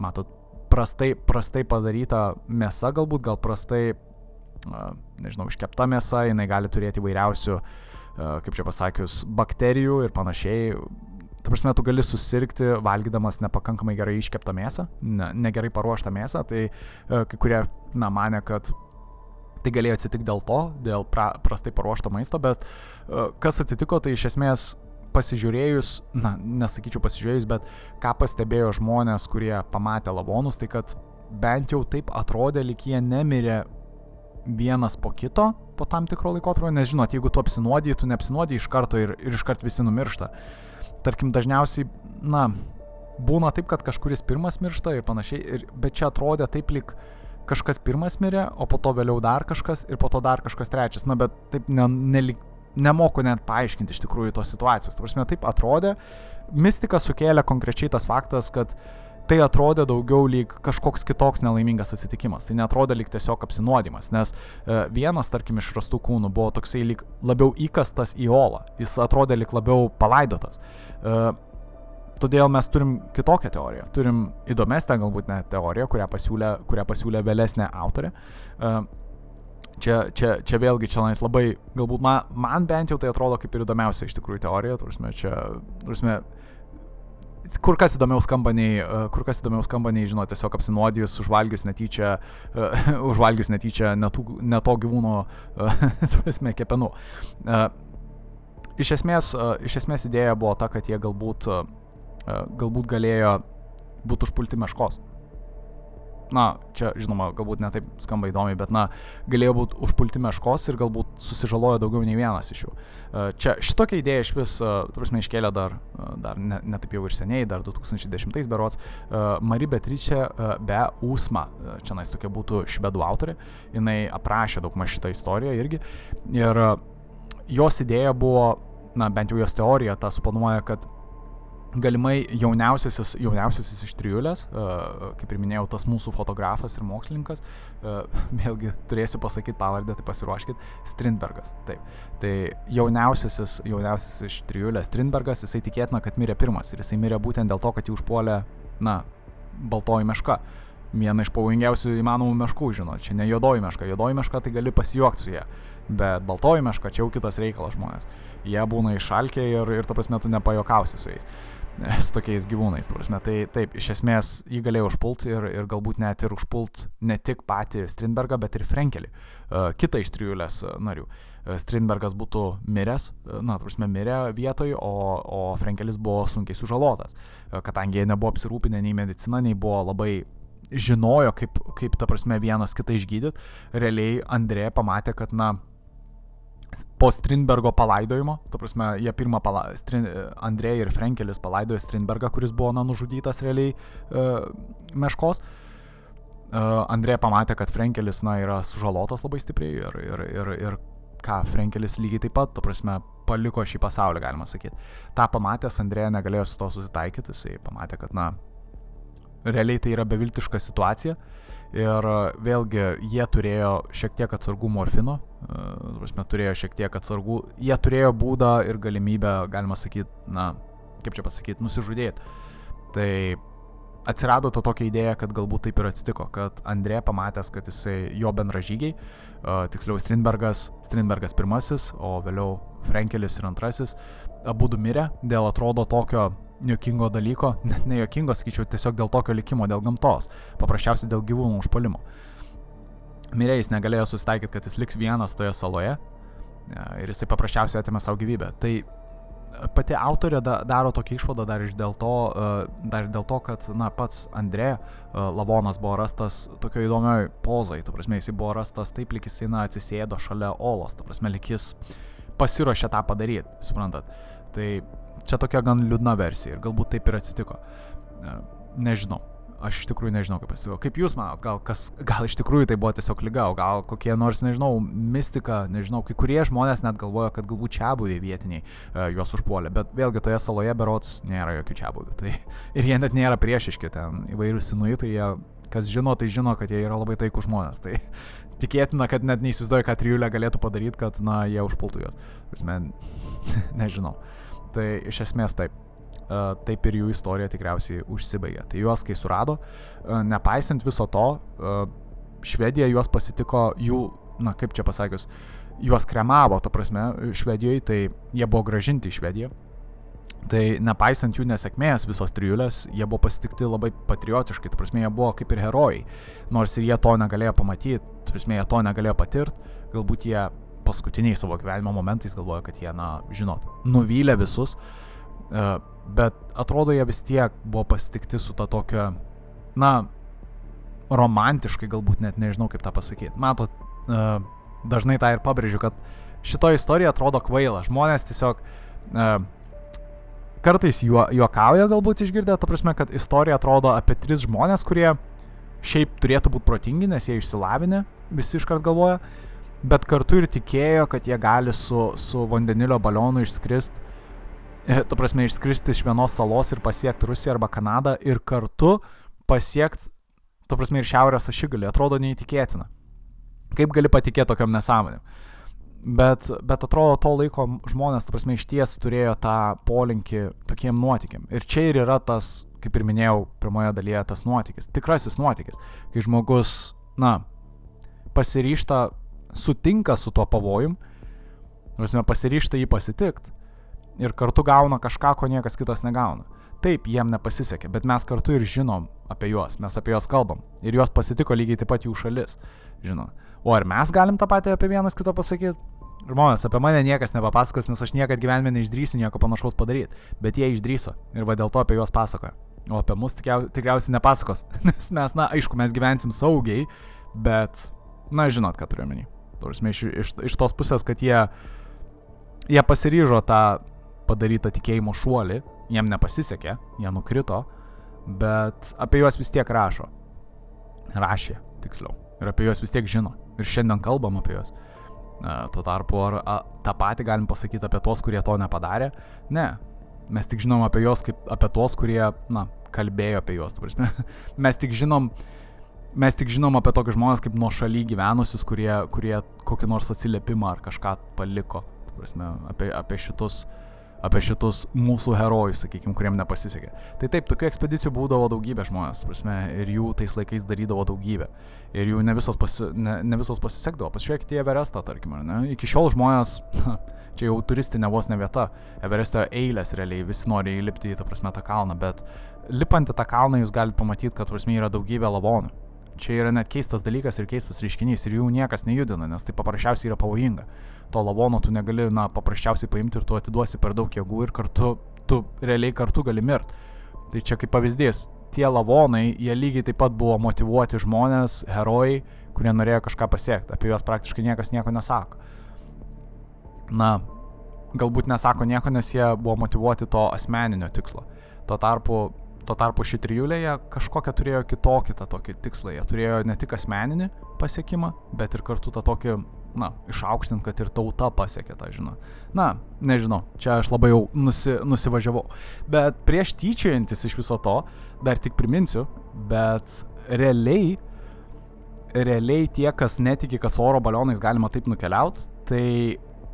matot, prastai, prastai padaryta mėsa, galbūt gal prastai, nežinau, iškepta mėsa, jinai gali turėti įvairiausių, kaip čia pasakius, bakterijų ir panašiai. Ta prasme, tu gali susirgti valgydamas nepakankamai gerai iškeptą mėsą, ne, negerai paruoštą mėsą, tai kai kurie, na, mane, kad Tai galėjo atsitikti dėl to, dėl pra, prastai paruošto maisto, bet uh, kas atsitiko, tai iš esmės pasižiūrėjus, na, nesakyčiau pasižiūrėjus, bet ką pastebėjo žmonės, kurie pamatė lavonus, tai kad bent jau taip atrodė, lyg jie nemirė vienas po kito po tam tikro laikotarpio, nes žinot, jeigu tu apsinuodiji, tu neapsinuodiji iš karto ir, ir iš karto visi numiršta. Tarkim, dažniausiai, na, būna taip, kad kažkuris pirmas miršta ir panašiai, ir, bet čia atrodė taip, lyg kažkas pirmas mirė, o po to vėliau dar kažkas ir po to dar kažkas trečias. Na, bet taip ne, nelik, nemoku net paaiškinti iš tikrųjų tos situacijos. Tavarsime, taip atrodė, mistika sukėlė konkrečiai tas faktas, kad tai atrodė daugiau lyg kažkoks kitoks nelaimingas atsitikimas. Tai netrodė lyg tiesiog apsinuodimas, nes e, vienas, tarkim, iš rastų kūnų buvo toksai lyg labiau įkastas į olą, jis atrodė lyg labiau palaidotas. Todėl mes turim kitokią teoriją. Turim įdomesnę galbūt net teoriją, kurią pasiūlė, kurią pasiūlė vėlesnė autorė. E, čia, čia, čia vėlgi čia labai, galbūt man, man bent jau tai atrodo kaip ir įdomiausia iš tikrųjų teorija. Tursime, čia, tursime, kur kas įdomiau skamba nei, e, kur kas įdomiau skamba nei, žinot, tiesiog apsinuodijus, užvalgius netyčia, uh, užvalgius netyčia netų, ne to gyvūno, uh, tuosme, kepenų. Uh, iš esmės, uh, iš esmės idėja buvo ta, kad jie galbūt uh, galbūt galėjo būti užpulti meškos. Na, čia, žinoma, galbūt netaip skamba įdomiai, bet, na, galėjo būti užpulti meškos ir galbūt susižalojo daugiau nei vienas iš jų. E, čia šitokia idėja iš vis, e, tu prasme, iškėlė dar, dar netaip ne, ne jau ir seniai, dar 2010 berots, Mari Beatrice be Usma, čia nais tokia būtų švedų autorė, jinai aprašė daug maž šitą istoriją irgi. Ir jos idėja buvo, na, bent jau jos teorija tą suponuoja, kad galimai jauniausiasis, jauniausiasis iš trijulės, kaip ir minėjau, tas mūsų fotografas ir mokslininkas, vėlgi turėsiu pasakyti pavardę, tai pasiruoškit, Strindbergas. Taip. Tai jauniausiasis, jauniausiasis iš trijulės Strindbergas, jisai tikėtina, kad mirė pirmas ir jisai mirė būtent dėl to, kad jį užpuolė, na, baltoji meška. viena iš pavojingiausių įmanomų meškų, žinot, čia ne juodoji meška, juodoji meška tai gali pasijuokti su ją, bet baltoji meška čia jau kitas reikalas žmonės. Jie būna išalkę ir, ir ta prasme, tu nepajokausi su jais su tokiais gyvūnais. Prasme, tai taip, iš esmės jį galėjo užpulti ir, ir galbūt net ir užpult ne tik patį Strindbergą, bet ir Frenkelį, uh, kitą iš trijulės narių. Uh, Strindbergas būtų miręs, na, prasme, mirė vietoj, o, o Frenkelis buvo sunkiai sužalotas, kadangi jie nebuvo apsirūpinę nei medicina, nei buvo labai žinojo, kaip, kaip ta prasme, vienas kitą išgydyti. Realiai Andrė pamatė, kad, na, po Strindbergo palaidojimo, ta prasme, jie pirmą pala, Strin, Andrėja ir Frenkelis palaidojo Strindbergą, kuris buvo, na, nužudytas realiai uh, meškos. Uh, Andrėja pamatė, kad Frenkelis, na, yra sužalotas labai stipriai ir, ir, ir, ir ką, Frenkelis lygiai taip pat, ta prasme, paliko šį pasaulį, galima sakyti. Ta pamatęs, Andrėja negalėjo su to susitaikyti, jisai pamatė, kad, na, realiai tai yra beviltiška situacija. Ir vėlgi jie turėjo šiek tiek atsargų morfino, prasme, turėjo šiek tiek atsargų, jie turėjo būdą ir galimybę, galima sakyti, na, kaip čia pasakyti, nusižudėti. Tai atsirado ta tokia idėja, kad galbūt taip ir atsitiko, kad Andrė pamatęs, kad jisai jo bendražygiai, uh, tiksliau Strindbergas, Strindbergas pirmasis, o vėliau Frankelis ir antrasis, abu du mirė dėl atrodo tokio jokingo dalyko, net ne jokingo, sakyčiau, tiesiog dėl tokio likimo, dėl gamtos, paprasčiausiai dėl gyvūnų užpolimo. Mirė jis negalėjo susitaikyti, kad jis liks vienas toje saloje ir jisai paprasčiausiai atėmė savo gyvybę. Tai pati autorė da, daro tokį išvadą dar iš dėl to, dar dėl to, kad, na, pats Andrė Lavonas buvo rastas tokio įdomioj pozai, ta prasme, jisai buvo rastas taip, lik jisai, na, atsisėdo šalia olos, ta prasme, lik jis pasiruošė tą padaryti, suprantat. Tai čia tokia gan liūdna versija ir galbūt taip ir atsitiko. Nežinau. Aš iš tikrųjų nežinau, kaip pasivėjo. Kaip jūs manot, gal, kas, gal iš tikrųjų tai buvo tiesiog lyga, o gal kokie nors, nežinau, mistika, nežinau, kai kurie žmonės net galvoja, kad galbūt čia buviai vietiniai uh, juos užpuolė, bet vėlgi toje saloje berots nėra jokių čia buvių. Tai, ir jie net nėra priešiški, ten įvairius sinuitai, jie, kas žino, tai žino, kad jie yra labai taikų žmonės. Tai tikėtina, kad net neįsivaizduoja, ką trijulė galėtų padaryti, kad, na, jie užpultų juos. Prasme, nežinau. Tai iš esmės taip. Uh, taip ir jų istorija tikriausiai užsibaigė. Tai juos, kai surado, uh, nepaisant viso to, uh, Švedija juos pasitiko jų, na kaip čia pasakius, juos kremavo, ta prasme, Švedijoje, tai jie buvo gražinti į Švediją. Tai nepaisant jų nesėkmės visos trijulės, jie buvo pasitikti labai patriotiškai, ta prasme, jie buvo kaip ir herojai. Nors ir jie to negalėjo pamatyti, ta prasme, jie to negalėjo patirti, galbūt jie paskutiniais savo gyvenimo momentais galvoja, kad jie, na, žinot, nuvylė visus, e, bet atrodo jie vis tiek buvo pasitikti su ta tokia, na, romantiškai galbūt net nežinau kaip tą pasakyti. Matot, e, dažnai tą ir pabrėžiu, kad šito istorija atrodo kvaila. Žmonės tiesiog uh, kartais juo, juokauja galbūt išgirdę, ta prasme, kad istorija atrodo apie tris žmonės, kurie šiaip turėtų būti protingi, nes jie išsilavinę, visi iškart galvoja, bet kartu ir tikėjo, kad jie gali su, su vandenilio balionu išskrist, e, tu prasme, išskristi iš vienos salos ir pasiekti Rusiją arba Kanadą ir kartu pasiekti, tu prasme, ir Šiaurės ašigalį. Atrodo neįtikėtina. Kaip gali patikėti tokiam nesąmonėm? Bet, bet atrodo, to laiko žmonės, ta prasme, iš ties turėjo tą polinkį tokiem nuotikiam. Ir čia ir yra tas, kaip ir minėjau, pirmoje dalyje tas nuotykis. Tikrasis nuotykis. Kai žmogus, na, pasiryšta sutinka su tuo pavojum, prasme, pasiryšta jį pasitikt ir kartu gauna kažką, ko niekas kitas negauna. Taip, jiem nepasisekė, bet mes kartu ir žinom apie juos, mes apie juos kalbam. Ir juos pasitiko lygiai taip pat jų šalis, žinot. O ar mes galim tą patį apie vienas kitą pasakyti? Žmonės, apie mane niekas nepapasakos, nes aš niekada gyvenime neišdrysiu nieko panašaus padaryti. Bet jie išdryso ir va dėl to apie juos pasakoja. O apie mus tikriausiai nepasakos. Nes mes, na, aišku, mes gyvensim saugiai, bet, na, žinot, ką turiu menį. Prasme, iš, iš, iš tos pusės, kad jie, jie pasiryžo tą padarytą tikėjimo šuolį, jiem nepasisekė, jie nukrito, bet apie juos vis tiek rašo. Rašė, tiksliau. Ir apie juos vis tiek žino. Ir šiandien kalbam apie juos. Tuo tarpu, ar a, tą patį galim pasakyti apie tos, kurie to nepadarė? Ne. Mes tik žinom apie juos kaip apie tos, kurie, na, kalbėjo apie juos. Mes tik žinom, uh, mes tik žinom apie tokius žmonės kaip nuo šaly gyvenusius, kurie, kurie kokį nors atsiliepimą ar kažką paliko. Prasme, apie, apie šitus apie šitus mūsų herojus, sakykime, kuriem nepasisekė. Tai taip, tokių ekspedicijų būdavo daugybė žmonės, prasme, ir jų tais laikais darydavo daugybę. Ir jų ne visos, pasi, ne, ne visos pasisekdavo. Pasižiūrėkite į Everestą, tarkim, ne? Iki šiol žmonės, čia jau turistinė vos ne vieta, Everestą eilės realiai, visi nori įlipti į, ta prasme, tą kalną, bet lipant į tą kalną jūs galite pamatyti, kad, prasme, yra daugybė lavonų. Čia yra net keistas dalykas ir keistas reiškinys ir jų niekas nejudina, nes tai paprasčiausiai yra pavojinga. To lavono tu negali, na, paprasčiausiai paimti ir tu atiduosi per daug jėgų ir kartu, tu realiai kartu gali mirti. Tai čia kaip pavyzdys, tie lavonai, jie lygiai taip pat buvo motivuoti žmonės, herojai, kurie norėjo kažką pasiekti. Apie juos praktiškai niekas nieko nesako. Na, galbūt nesako nieko, nes jie buvo motivuoti to asmeninio tikslo. Tuo tarpu Tuo tarpu ši trijulė jie kažkokią turėjo kitokį tą tokį tikslą. Jie turėjo ne tik asmeninį pasiekimą, bet ir kartu tą tokį, na, išaukštint, kad ir tauta pasiekė tą, žinot. Na, nežinau, čia aš labai jau nusi, nusivažiavau. Bet prieš tyčiojantis iš viso to, dar tik priminsiu, bet realiai, realiai tie, kas netiki, kad su oro balionais galima taip nukeliauti, tai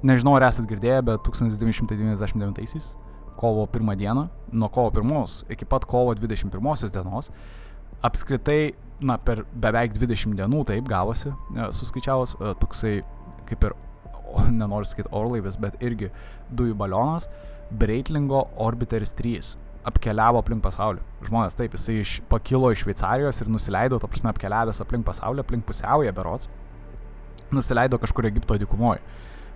nežinau, ar esat girdėję, bet 1999-aisiais kovo 1 dieną, nuo kovo 1 iki pat kovo 21 dienos, apskritai, na, per beveik 20 dienų taip gavosi, e, suskaičiavus, e, toksai kaip ir, nenoriu sakyti orlaivis, bet irgi dujų balionas, Breitlingo Orbiteris 3 apkeliavo aplink pasaulį. Žmonės taip, jisai iš, pakilo iš Šveicarijos ir nusileido, ta prasme, apkeliavęs aplink pasaulį, aplink pusiaują berots, nusileido kažkur Egipto dykumoje.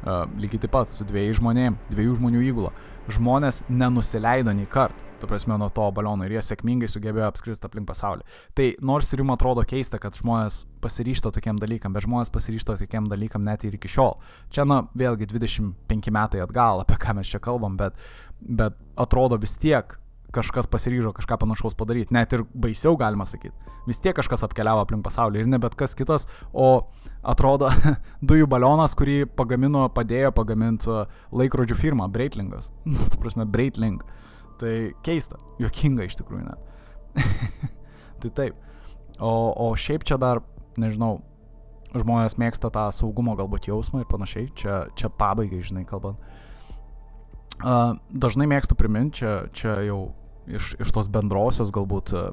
Lygiai taip pat su dviejais žmonėmis, dviejų žmonių įgula. Žmonės nenusileido nei kart, tu prasme, nuo to baliono ir jie sėkmingai sugebėjo apskristi aplink pasaulį. Tai nors ir jums atrodo keista, kad žmonės pasiryšto tokiam dalykam, bet žmonės pasiryšto tokiam dalykam net ir iki šiol. Čia, na, vėlgi 25 metai atgal, apie ką mes čia kalbam, bet, bet atrodo vis tiek kažkas pasiryžo kažką panašaus padaryti, net ir baisiau galima sakyti. Vis tiek kažkas apkeliavo aplink pasaulį ir ne bet kas kitas, o atrodo dujų balionas, kurį pagamino, padėjo pagaminti uh, laikrodžių firma Breitlingas. Nu, tu prasme, Breitling. Tai keista, juokinga iš tikrųjų net. tai taip. O, o šiaip čia dar, nežinau, žmonės mėgsta tą saugumo galbūt jausmą ir panašiai, čia, čia pabaigai, žinai, kalbant. Uh, dažnai mėgstu priminti, čia, čia jau iš, iš tos bendrosios galbūt e,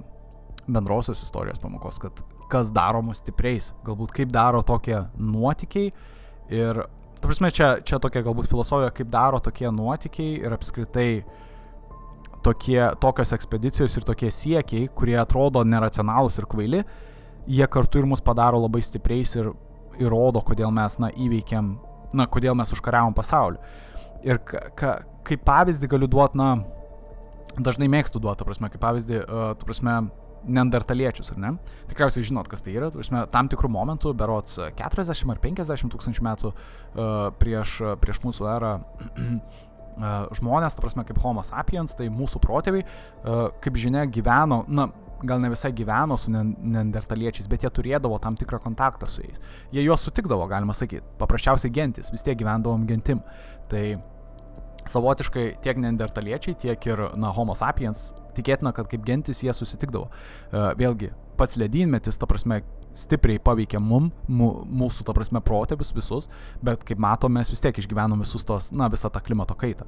bendrosios istorijos pamokos, kad kas daro mus stipriais, galbūt kaip daro tokie nuotikiai ir, tu prasme, čia, čia tokia galbūt filosofija, kaip daro tokie nuotikiai ir apskritai tokie, tokios ekspedicijos ir tokie siekiai, kurie atrodo neracionalūs ir kvaili, jie kartu ir mus padaro labai stipriais ir įrodo, kodėl mes, na, įveikiam, na, kodėl mes užkariavom pasaulį. Ir ka, ka, kaip pavyzdį galiu duoti, na, dažnai mėgstu duoti, prasme, kaip pavyzdį, uh, prasme, neandertaliečius, ar ne? Tikriausiai žinot, kas tai yra. Prasme, tam tikrų momentų, berots 40 ar 50 tūkstančių metų uh, prieš, prieš mūsų erą žmonės, ta prasme, kaip Homo sapiens, tai mūsų protėviai, kaip žinia, gyveno, na, gal ne visai gyveno su neandertaliečiais, bet jie turėdavo tam tikrą kontaktą su jais. Jie juos sutikdavo, galima sakyti. Paprasčiausiai gentis, vis tiek gyvendavom gentim. Tai savotiškai tiek neandertaliečiai, tiek ir, na, homo sapiens, tikėtina, kad kaip gentis jie susitikdavo. Uh, vėlgi, pats ledynmetis, ta prasme, stipriai paveikė mum, mūsų, ta prasme, protėvius visus, bet kaip matome, mes vis tiek išgyvenom visus tos, na, visą tą klimato kaitą.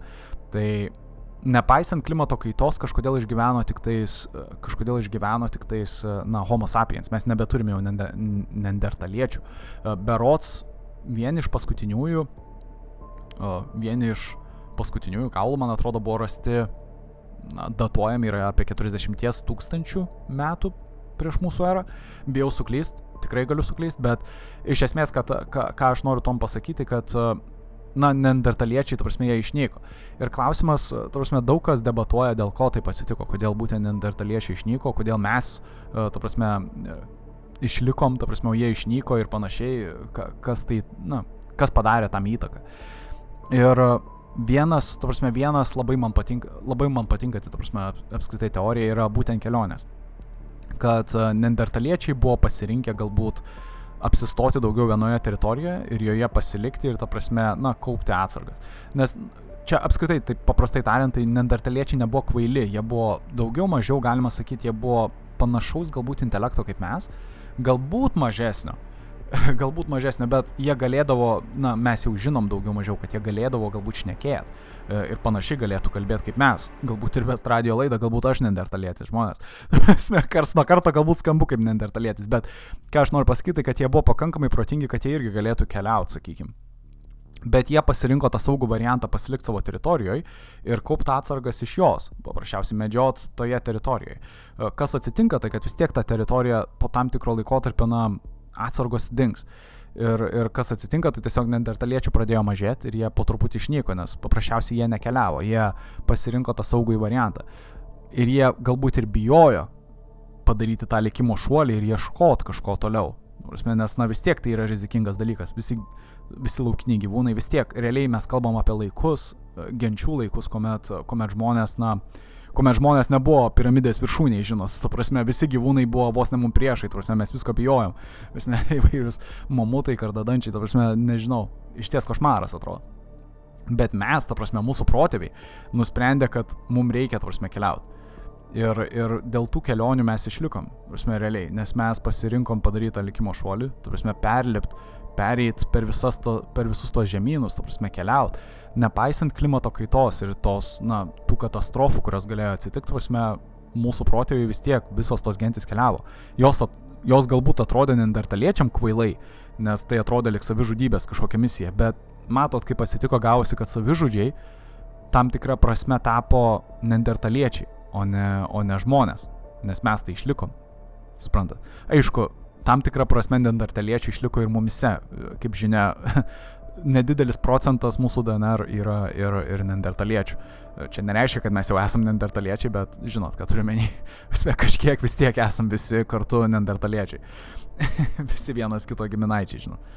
Tai nepaisant klimato kaitos, kažkodėl išgyveno tik tais, kažkodėl išgyveno tik tais, na, homo sapiens, mes nebeturime jau neandertaliečių. Berots, vieni iš paskutiniųjų, vieni iš paskutiniųjų kaulų, man atrodo, buvo rasti, na, datuojami yra apie 40 tūkstančių metų prieš mūsų erą. Bijau suklyst, tikrai galiu suklyst, bet iš esmės, kad, ką, ką aš noriu tom pasakyti, kad na, neandertaliečiai, ta prasme, jie išnyko. Ir klausimas, ta prasme, daug kas debatuoja, dėl ko taip atsitiko, kodėl būtent neandertaliečiai išnyko, kodėl mes, ta prasme, išlikom, ta prasme, jie išnyko ir panašiai, kas tai, na, kas padarė tam įtaką. Ir vienas, ta prasme, vienas labai man patinka, labai man patinka, tai ta prasme, apskritai teorija yra būtent kelionės. Kad e, nendertaliečiai buvo pasirinkę galbūt apsistoti daugiau vienoje teritorijoje ir joje pasilikti ir, ta prasme, na, kaupti atsargas. Nes čia apskritai, taip paprastai tariant, tai nendertaliečiai nebuvo kvaili, jie buvo daugiau mažiau, galima sakyti, jie buvo panašaus galbūt intelekto kaip mes, galbūt mažesnio, galbūt mažesnio, bet jie galėdavo, na, mes jau žinom daugiau mažiau, kad jie galėdavo galbūt šnekėti e, ir panašiai galėtų kalbėti kaip mes. Galbūt ir ves radio laidą, galbūt aš nendertalėtis žmonės. Kars nuo karto galbūt skambu kaip nendertalėtis, bet ką aš noriu pasakyti, kad jie buvo pakankamai protingi, kad jie irgi galėtų keliauti, sakykime. Bet jie pasirinko tą saugų variantą pasilikti savo teritorijoje ir kaupti atsargas iš jos, paprasčiausiai medžiot toje teritorijoje. E, kas atsitinka, tai kad vis tiek ta teritorija po tam tikro laikotarpio, na, atsargos dings. Ir, ir kas atsitinka, tai tiesiog neandertaliečių pradėjo mažėti ir jie po truputį išnyko, nes paprasčiausiai jie nekeliavo, jie pasirinko tą saugų variantą. Ir jie galbūt ir bijojo padaryti tą likimo šuolį ir ieškoti kažko toliau. Nes, na, vis tiek tai yra rizikingas dalykas. Visi, visi laukiniai gyvūnai, vis tiek realiai mes kalbam apie laikus, genčių laikus, kuomet, kuomet žmonės, na, uh, kuomet žmonės nebuvo piramidės viršūniai, žinot, ta prasme, visi gyvūnai buvo vos ne mums priešai, ta prasme, mes visko bijojom, visme įvairius mamutai, kardadančiai, ta prasme, nežinau, iš ties košmaras atrodo. Bet mes, ta prasme, mūsų protėviai nusprendė, kad mums reikia, ta prasme, keliauti. Ir, ir dėl tų kelionių mes išlikom, prasme, realiai, nes mes pasirinkom padaryti tą likimo šuolį, prasme, perlipti, pereit per, to, per visus tos žemynus, prasme, keliauti nepaisant klimato kaitos ir tos, na, tų katastrofų, kurios galėjo atsitikti, prasme, mūsų protėviai vis tiek visos tos gentis keliavo. Jos, at, jos galbūt atrodė nendertaliečiam kvailai, nes tai atrodė lik savižudybės kažkokia misija, bet matot, kaip atsitiko gausi, kad savižudžiai tam tikrą prasme tapo nendertaliečiai, o ne, o ne žmonės, nes mes tai išlikom. Suprantat. Aišku, tam tikrą prasme nendertaliečiai išliko ir mumise. Kaip žinia, nedidelis procentas mūsų DNR yra ir, ir nendertaliečių. Čia nereiškia, kad mes jau esame nendertaliečiai, bet žinot, kad turime kažkiek vis tiek esam visi kartu nendertaliečiai. visi vienas kito giminaičiai, žinot.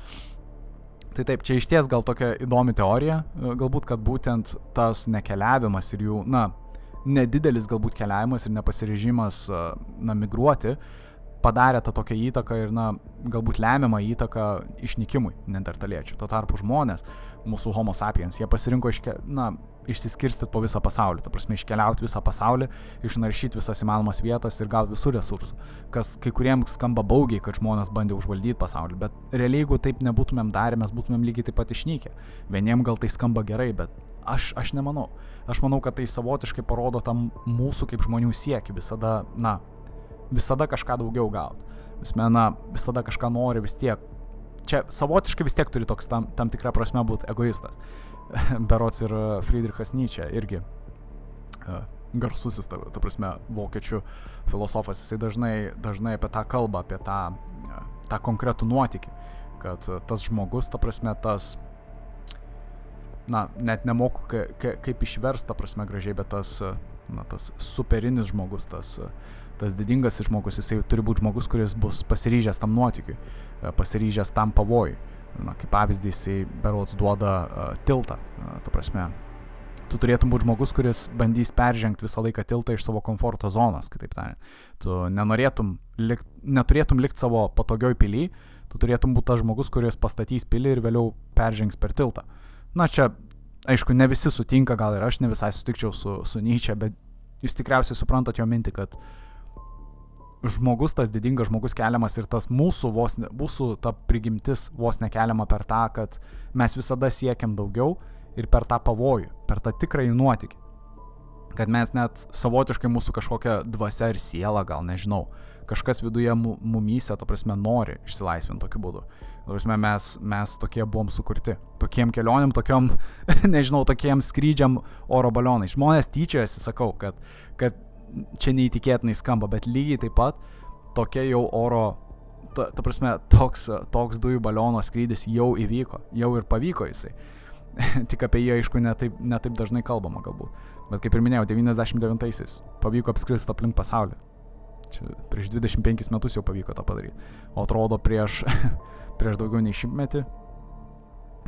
Tai taip, čia iš ties gal tokia įdomi teorija, galbūt, kad būtent tas nekeliavimas ir jų, na, nedidelis galbūt keliavimas ir nepasirežimas, na, migruoti, uh, padarė tą tokią įtaką ir, na, galbūt lemiamą įtaką išnykimui nendertaliečių. Tuo tarpu žmonės, mūsų homo sapiens, jie pasirinko iške, na, išsiskirstyti po visą pasaulį, ta prasme iškeliauti visą pasaulį, išnaršyti visas įmanomas vietas ir gauti visų resursų, kas kai kuriems skamba baugiai, kad žmonės bandė užvaldyti pasaulį, bet realiai jeigu taip nebūtumėm darę, mes būtumėm lygiai taip pat išnykę. Vieniem gal tai skamba gerai, bet aš, aš nemanau. Aš manau, kad tai savotiškai parodo tam mūsų kaip žmonių siekį visada, na, visada kažką daugiau gauti. Vismena visada kažką nori vis tiek. Čia savotiškai vis tiek turi toks tam, tam tikrą prasme būti egoistas. Berots ir e, Friedrichas Nyčia irgi uh, garsusis, ta, ta prasme, vokiečių filosofas, jisai dažnai, dažnai apie tą kalbą, apie tą, uh, tą konkretų nuotykį, kad tas žmogus, ta prasme, tas, na, net nemoku ka, ka, kaip išversti, ta prasme, gražiai, bet tas, na, tas superinis žmogus, tas uh, tas didingas žmogus, jisai turi būti žmogus, kuris bus pasiryžęs tam nuotikiui, e, pasiryžęs tam pavojui. Na, kaip pavyzdį, jisai berots duoda uh, tiltą, uh, ta prasme. Tu turėtum būti žmogus, kuris bandys peržengti visą laiką tiltą iš savo komforto zonos, kitaip tariant. Tu nenorėtum, lik, neturėtum likti savo patogioj pily, tu turėtum būti tas žmogus, kuris pastatys pilį ir vėliau peržengs per tiltą. Na čia, aišku, ne visi sutinka, gal ir aš ne visai sutikčiau su, su Nyčia, bet jūs tikriausiai suprantat jo mintį, kad uh, žmogus, tas didingas žmogus keliamas ir tas mūsų, vos, ne, mūsų ta prigimtis vos nekeliama per tą, kad mes visada siekiam daugiau ir per tą pavojų, per tą tikrąjį nuotykį. Kad mes net savotiškai mūsų kažkokia dvasia ir siela, gal nežinau, kažkas viduje mumyse, to prasme, nori išsilaisvinti tokiu būdu. Prasme, mes, mes tokie buvom sukurti. Tokiem kelioniam, tokiam, nežinau, tokiem skrydžiam oro balionai. Žmonės tyčiojasi, sakau, kad, kad čia neįtikėtinai skamba, bet lygiai taip pat tokia jau oro, ta, ta prasme, toks, toks dujų baliono skrydis jau įvyko, jau ir pavyko jisai. Tik apie jį, aišku, netaip, netaip dažnai kalbama galbūt. Bet kaip ir minėjau, 99-aisiais pavyko apskristi aplink pasaulį. Čia prieš 25 metus jau pavyko tą padaryti. O atrodo prieš, prieš daugiau nei šimtmetį.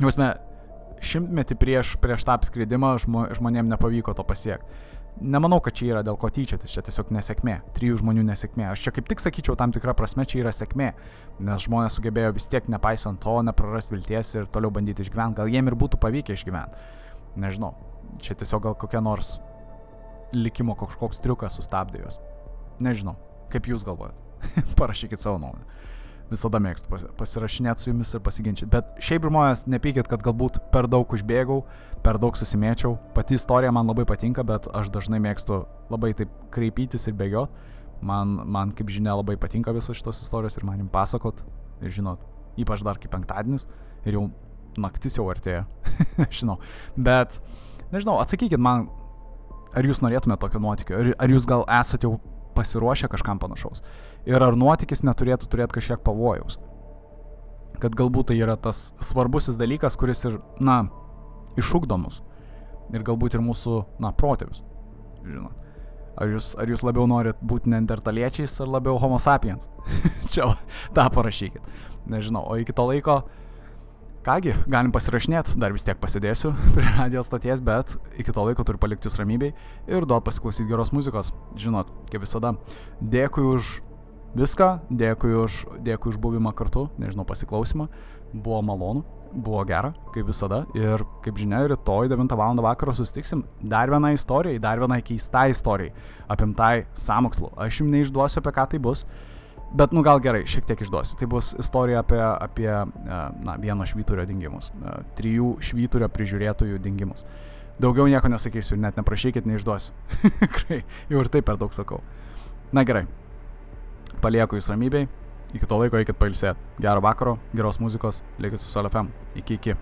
Jausme, šimtmetį prieš, prieš tą apskridimą žmo, žmonėm nepavyko to pasiekti nemanau, kad čia yra dėl ko tyčiotis, čia tiesiog nesėkmė, trijų žmonių nesėkmė. Aš čia kaip tik sakyčiau, tam tikra prasme čia yra sėkmė, nes žmonės sugebėjo vis tiek nepaisant to, neprarast vilties ir toliau bandyti išgyventi, gal jiem ir būtų pavykę išgyventi. Nežinau, čia tiesiog gal kokia nors likimo kažkoks triukas sustabdė juos. Nežinau, kaip jūs galvojate. Parašykit savo nuomonę. Visada mėgstu pasirašinėti su jumis ir pasiginčyti. Bet šiaip žmonės, nepykit, kad galbūt per daug užbėgau, per daug susimėčiau. Pati istorija man labai patinka, bet aš dažnai mėgstu labai taip kreipytis ir bėgiot. Man, man kaip žinia, labai patinka visos šitos istorijos ir man jums pasakot. Ir žinot, ypač dar kaip penktadienis. Ir jau naktis jau artėja. Žinau. Bet, nežinau, atsakykit man, ar jūs norėtumėte tokio nuotykio, ar, ar jūs gal esate jau pasiruošę kažkam panašaus. Ir ar nuotykis neturėtų turėti kažkiek pavojaus. Kad galbūt tai yra tas svarbusis dalykas, kuris ir, na, išugdomus. Ir galbūt ir mūsų, na, protėvius. Žinot. Ar jūs, ar jūs labiau norit būti neandertaliečiais ar labiau homo sapiens? Čia tą parašykit. Nežinau, o iki to laiko Kągi, galim pasirašinėti, dar vis tiek pasidėsiu prie radijos stoties, bet iki to laiko turiu palikti jūs ramybėj ir duot pasiklausyti geros muzikos. Žinot, kaip visada. Dėkui už viską, dėkui už, dėkui už buvimą kartu, nežinau, pasiklausimą. Buvo malonu, buvo gera, kaip visada. Ir kaip žinia, rytoj 9 val. vakaro sustiksim dar vieną istoriją, dar vieną keistą istoriją, apimtai samokslu. Aš jums neišduosiu, apie ką tai bus. Bet, nu gal gerai, šiek tiek išduosiu. Tai bus istorija apie, apie e, na, vieno švyturio dingimus. E, trijų švyturio prižiūrėtojų dingimus. Daugiau nieko nesakysiu, net neprašykit, neišduosiu. Jau ir taip per daug sakau. Na gerai. Palieku jūs ramybėj. Iki to laiko eikit pailsėti. Gero vakaro, geros muzikos, likit su SolFM. Iki iki.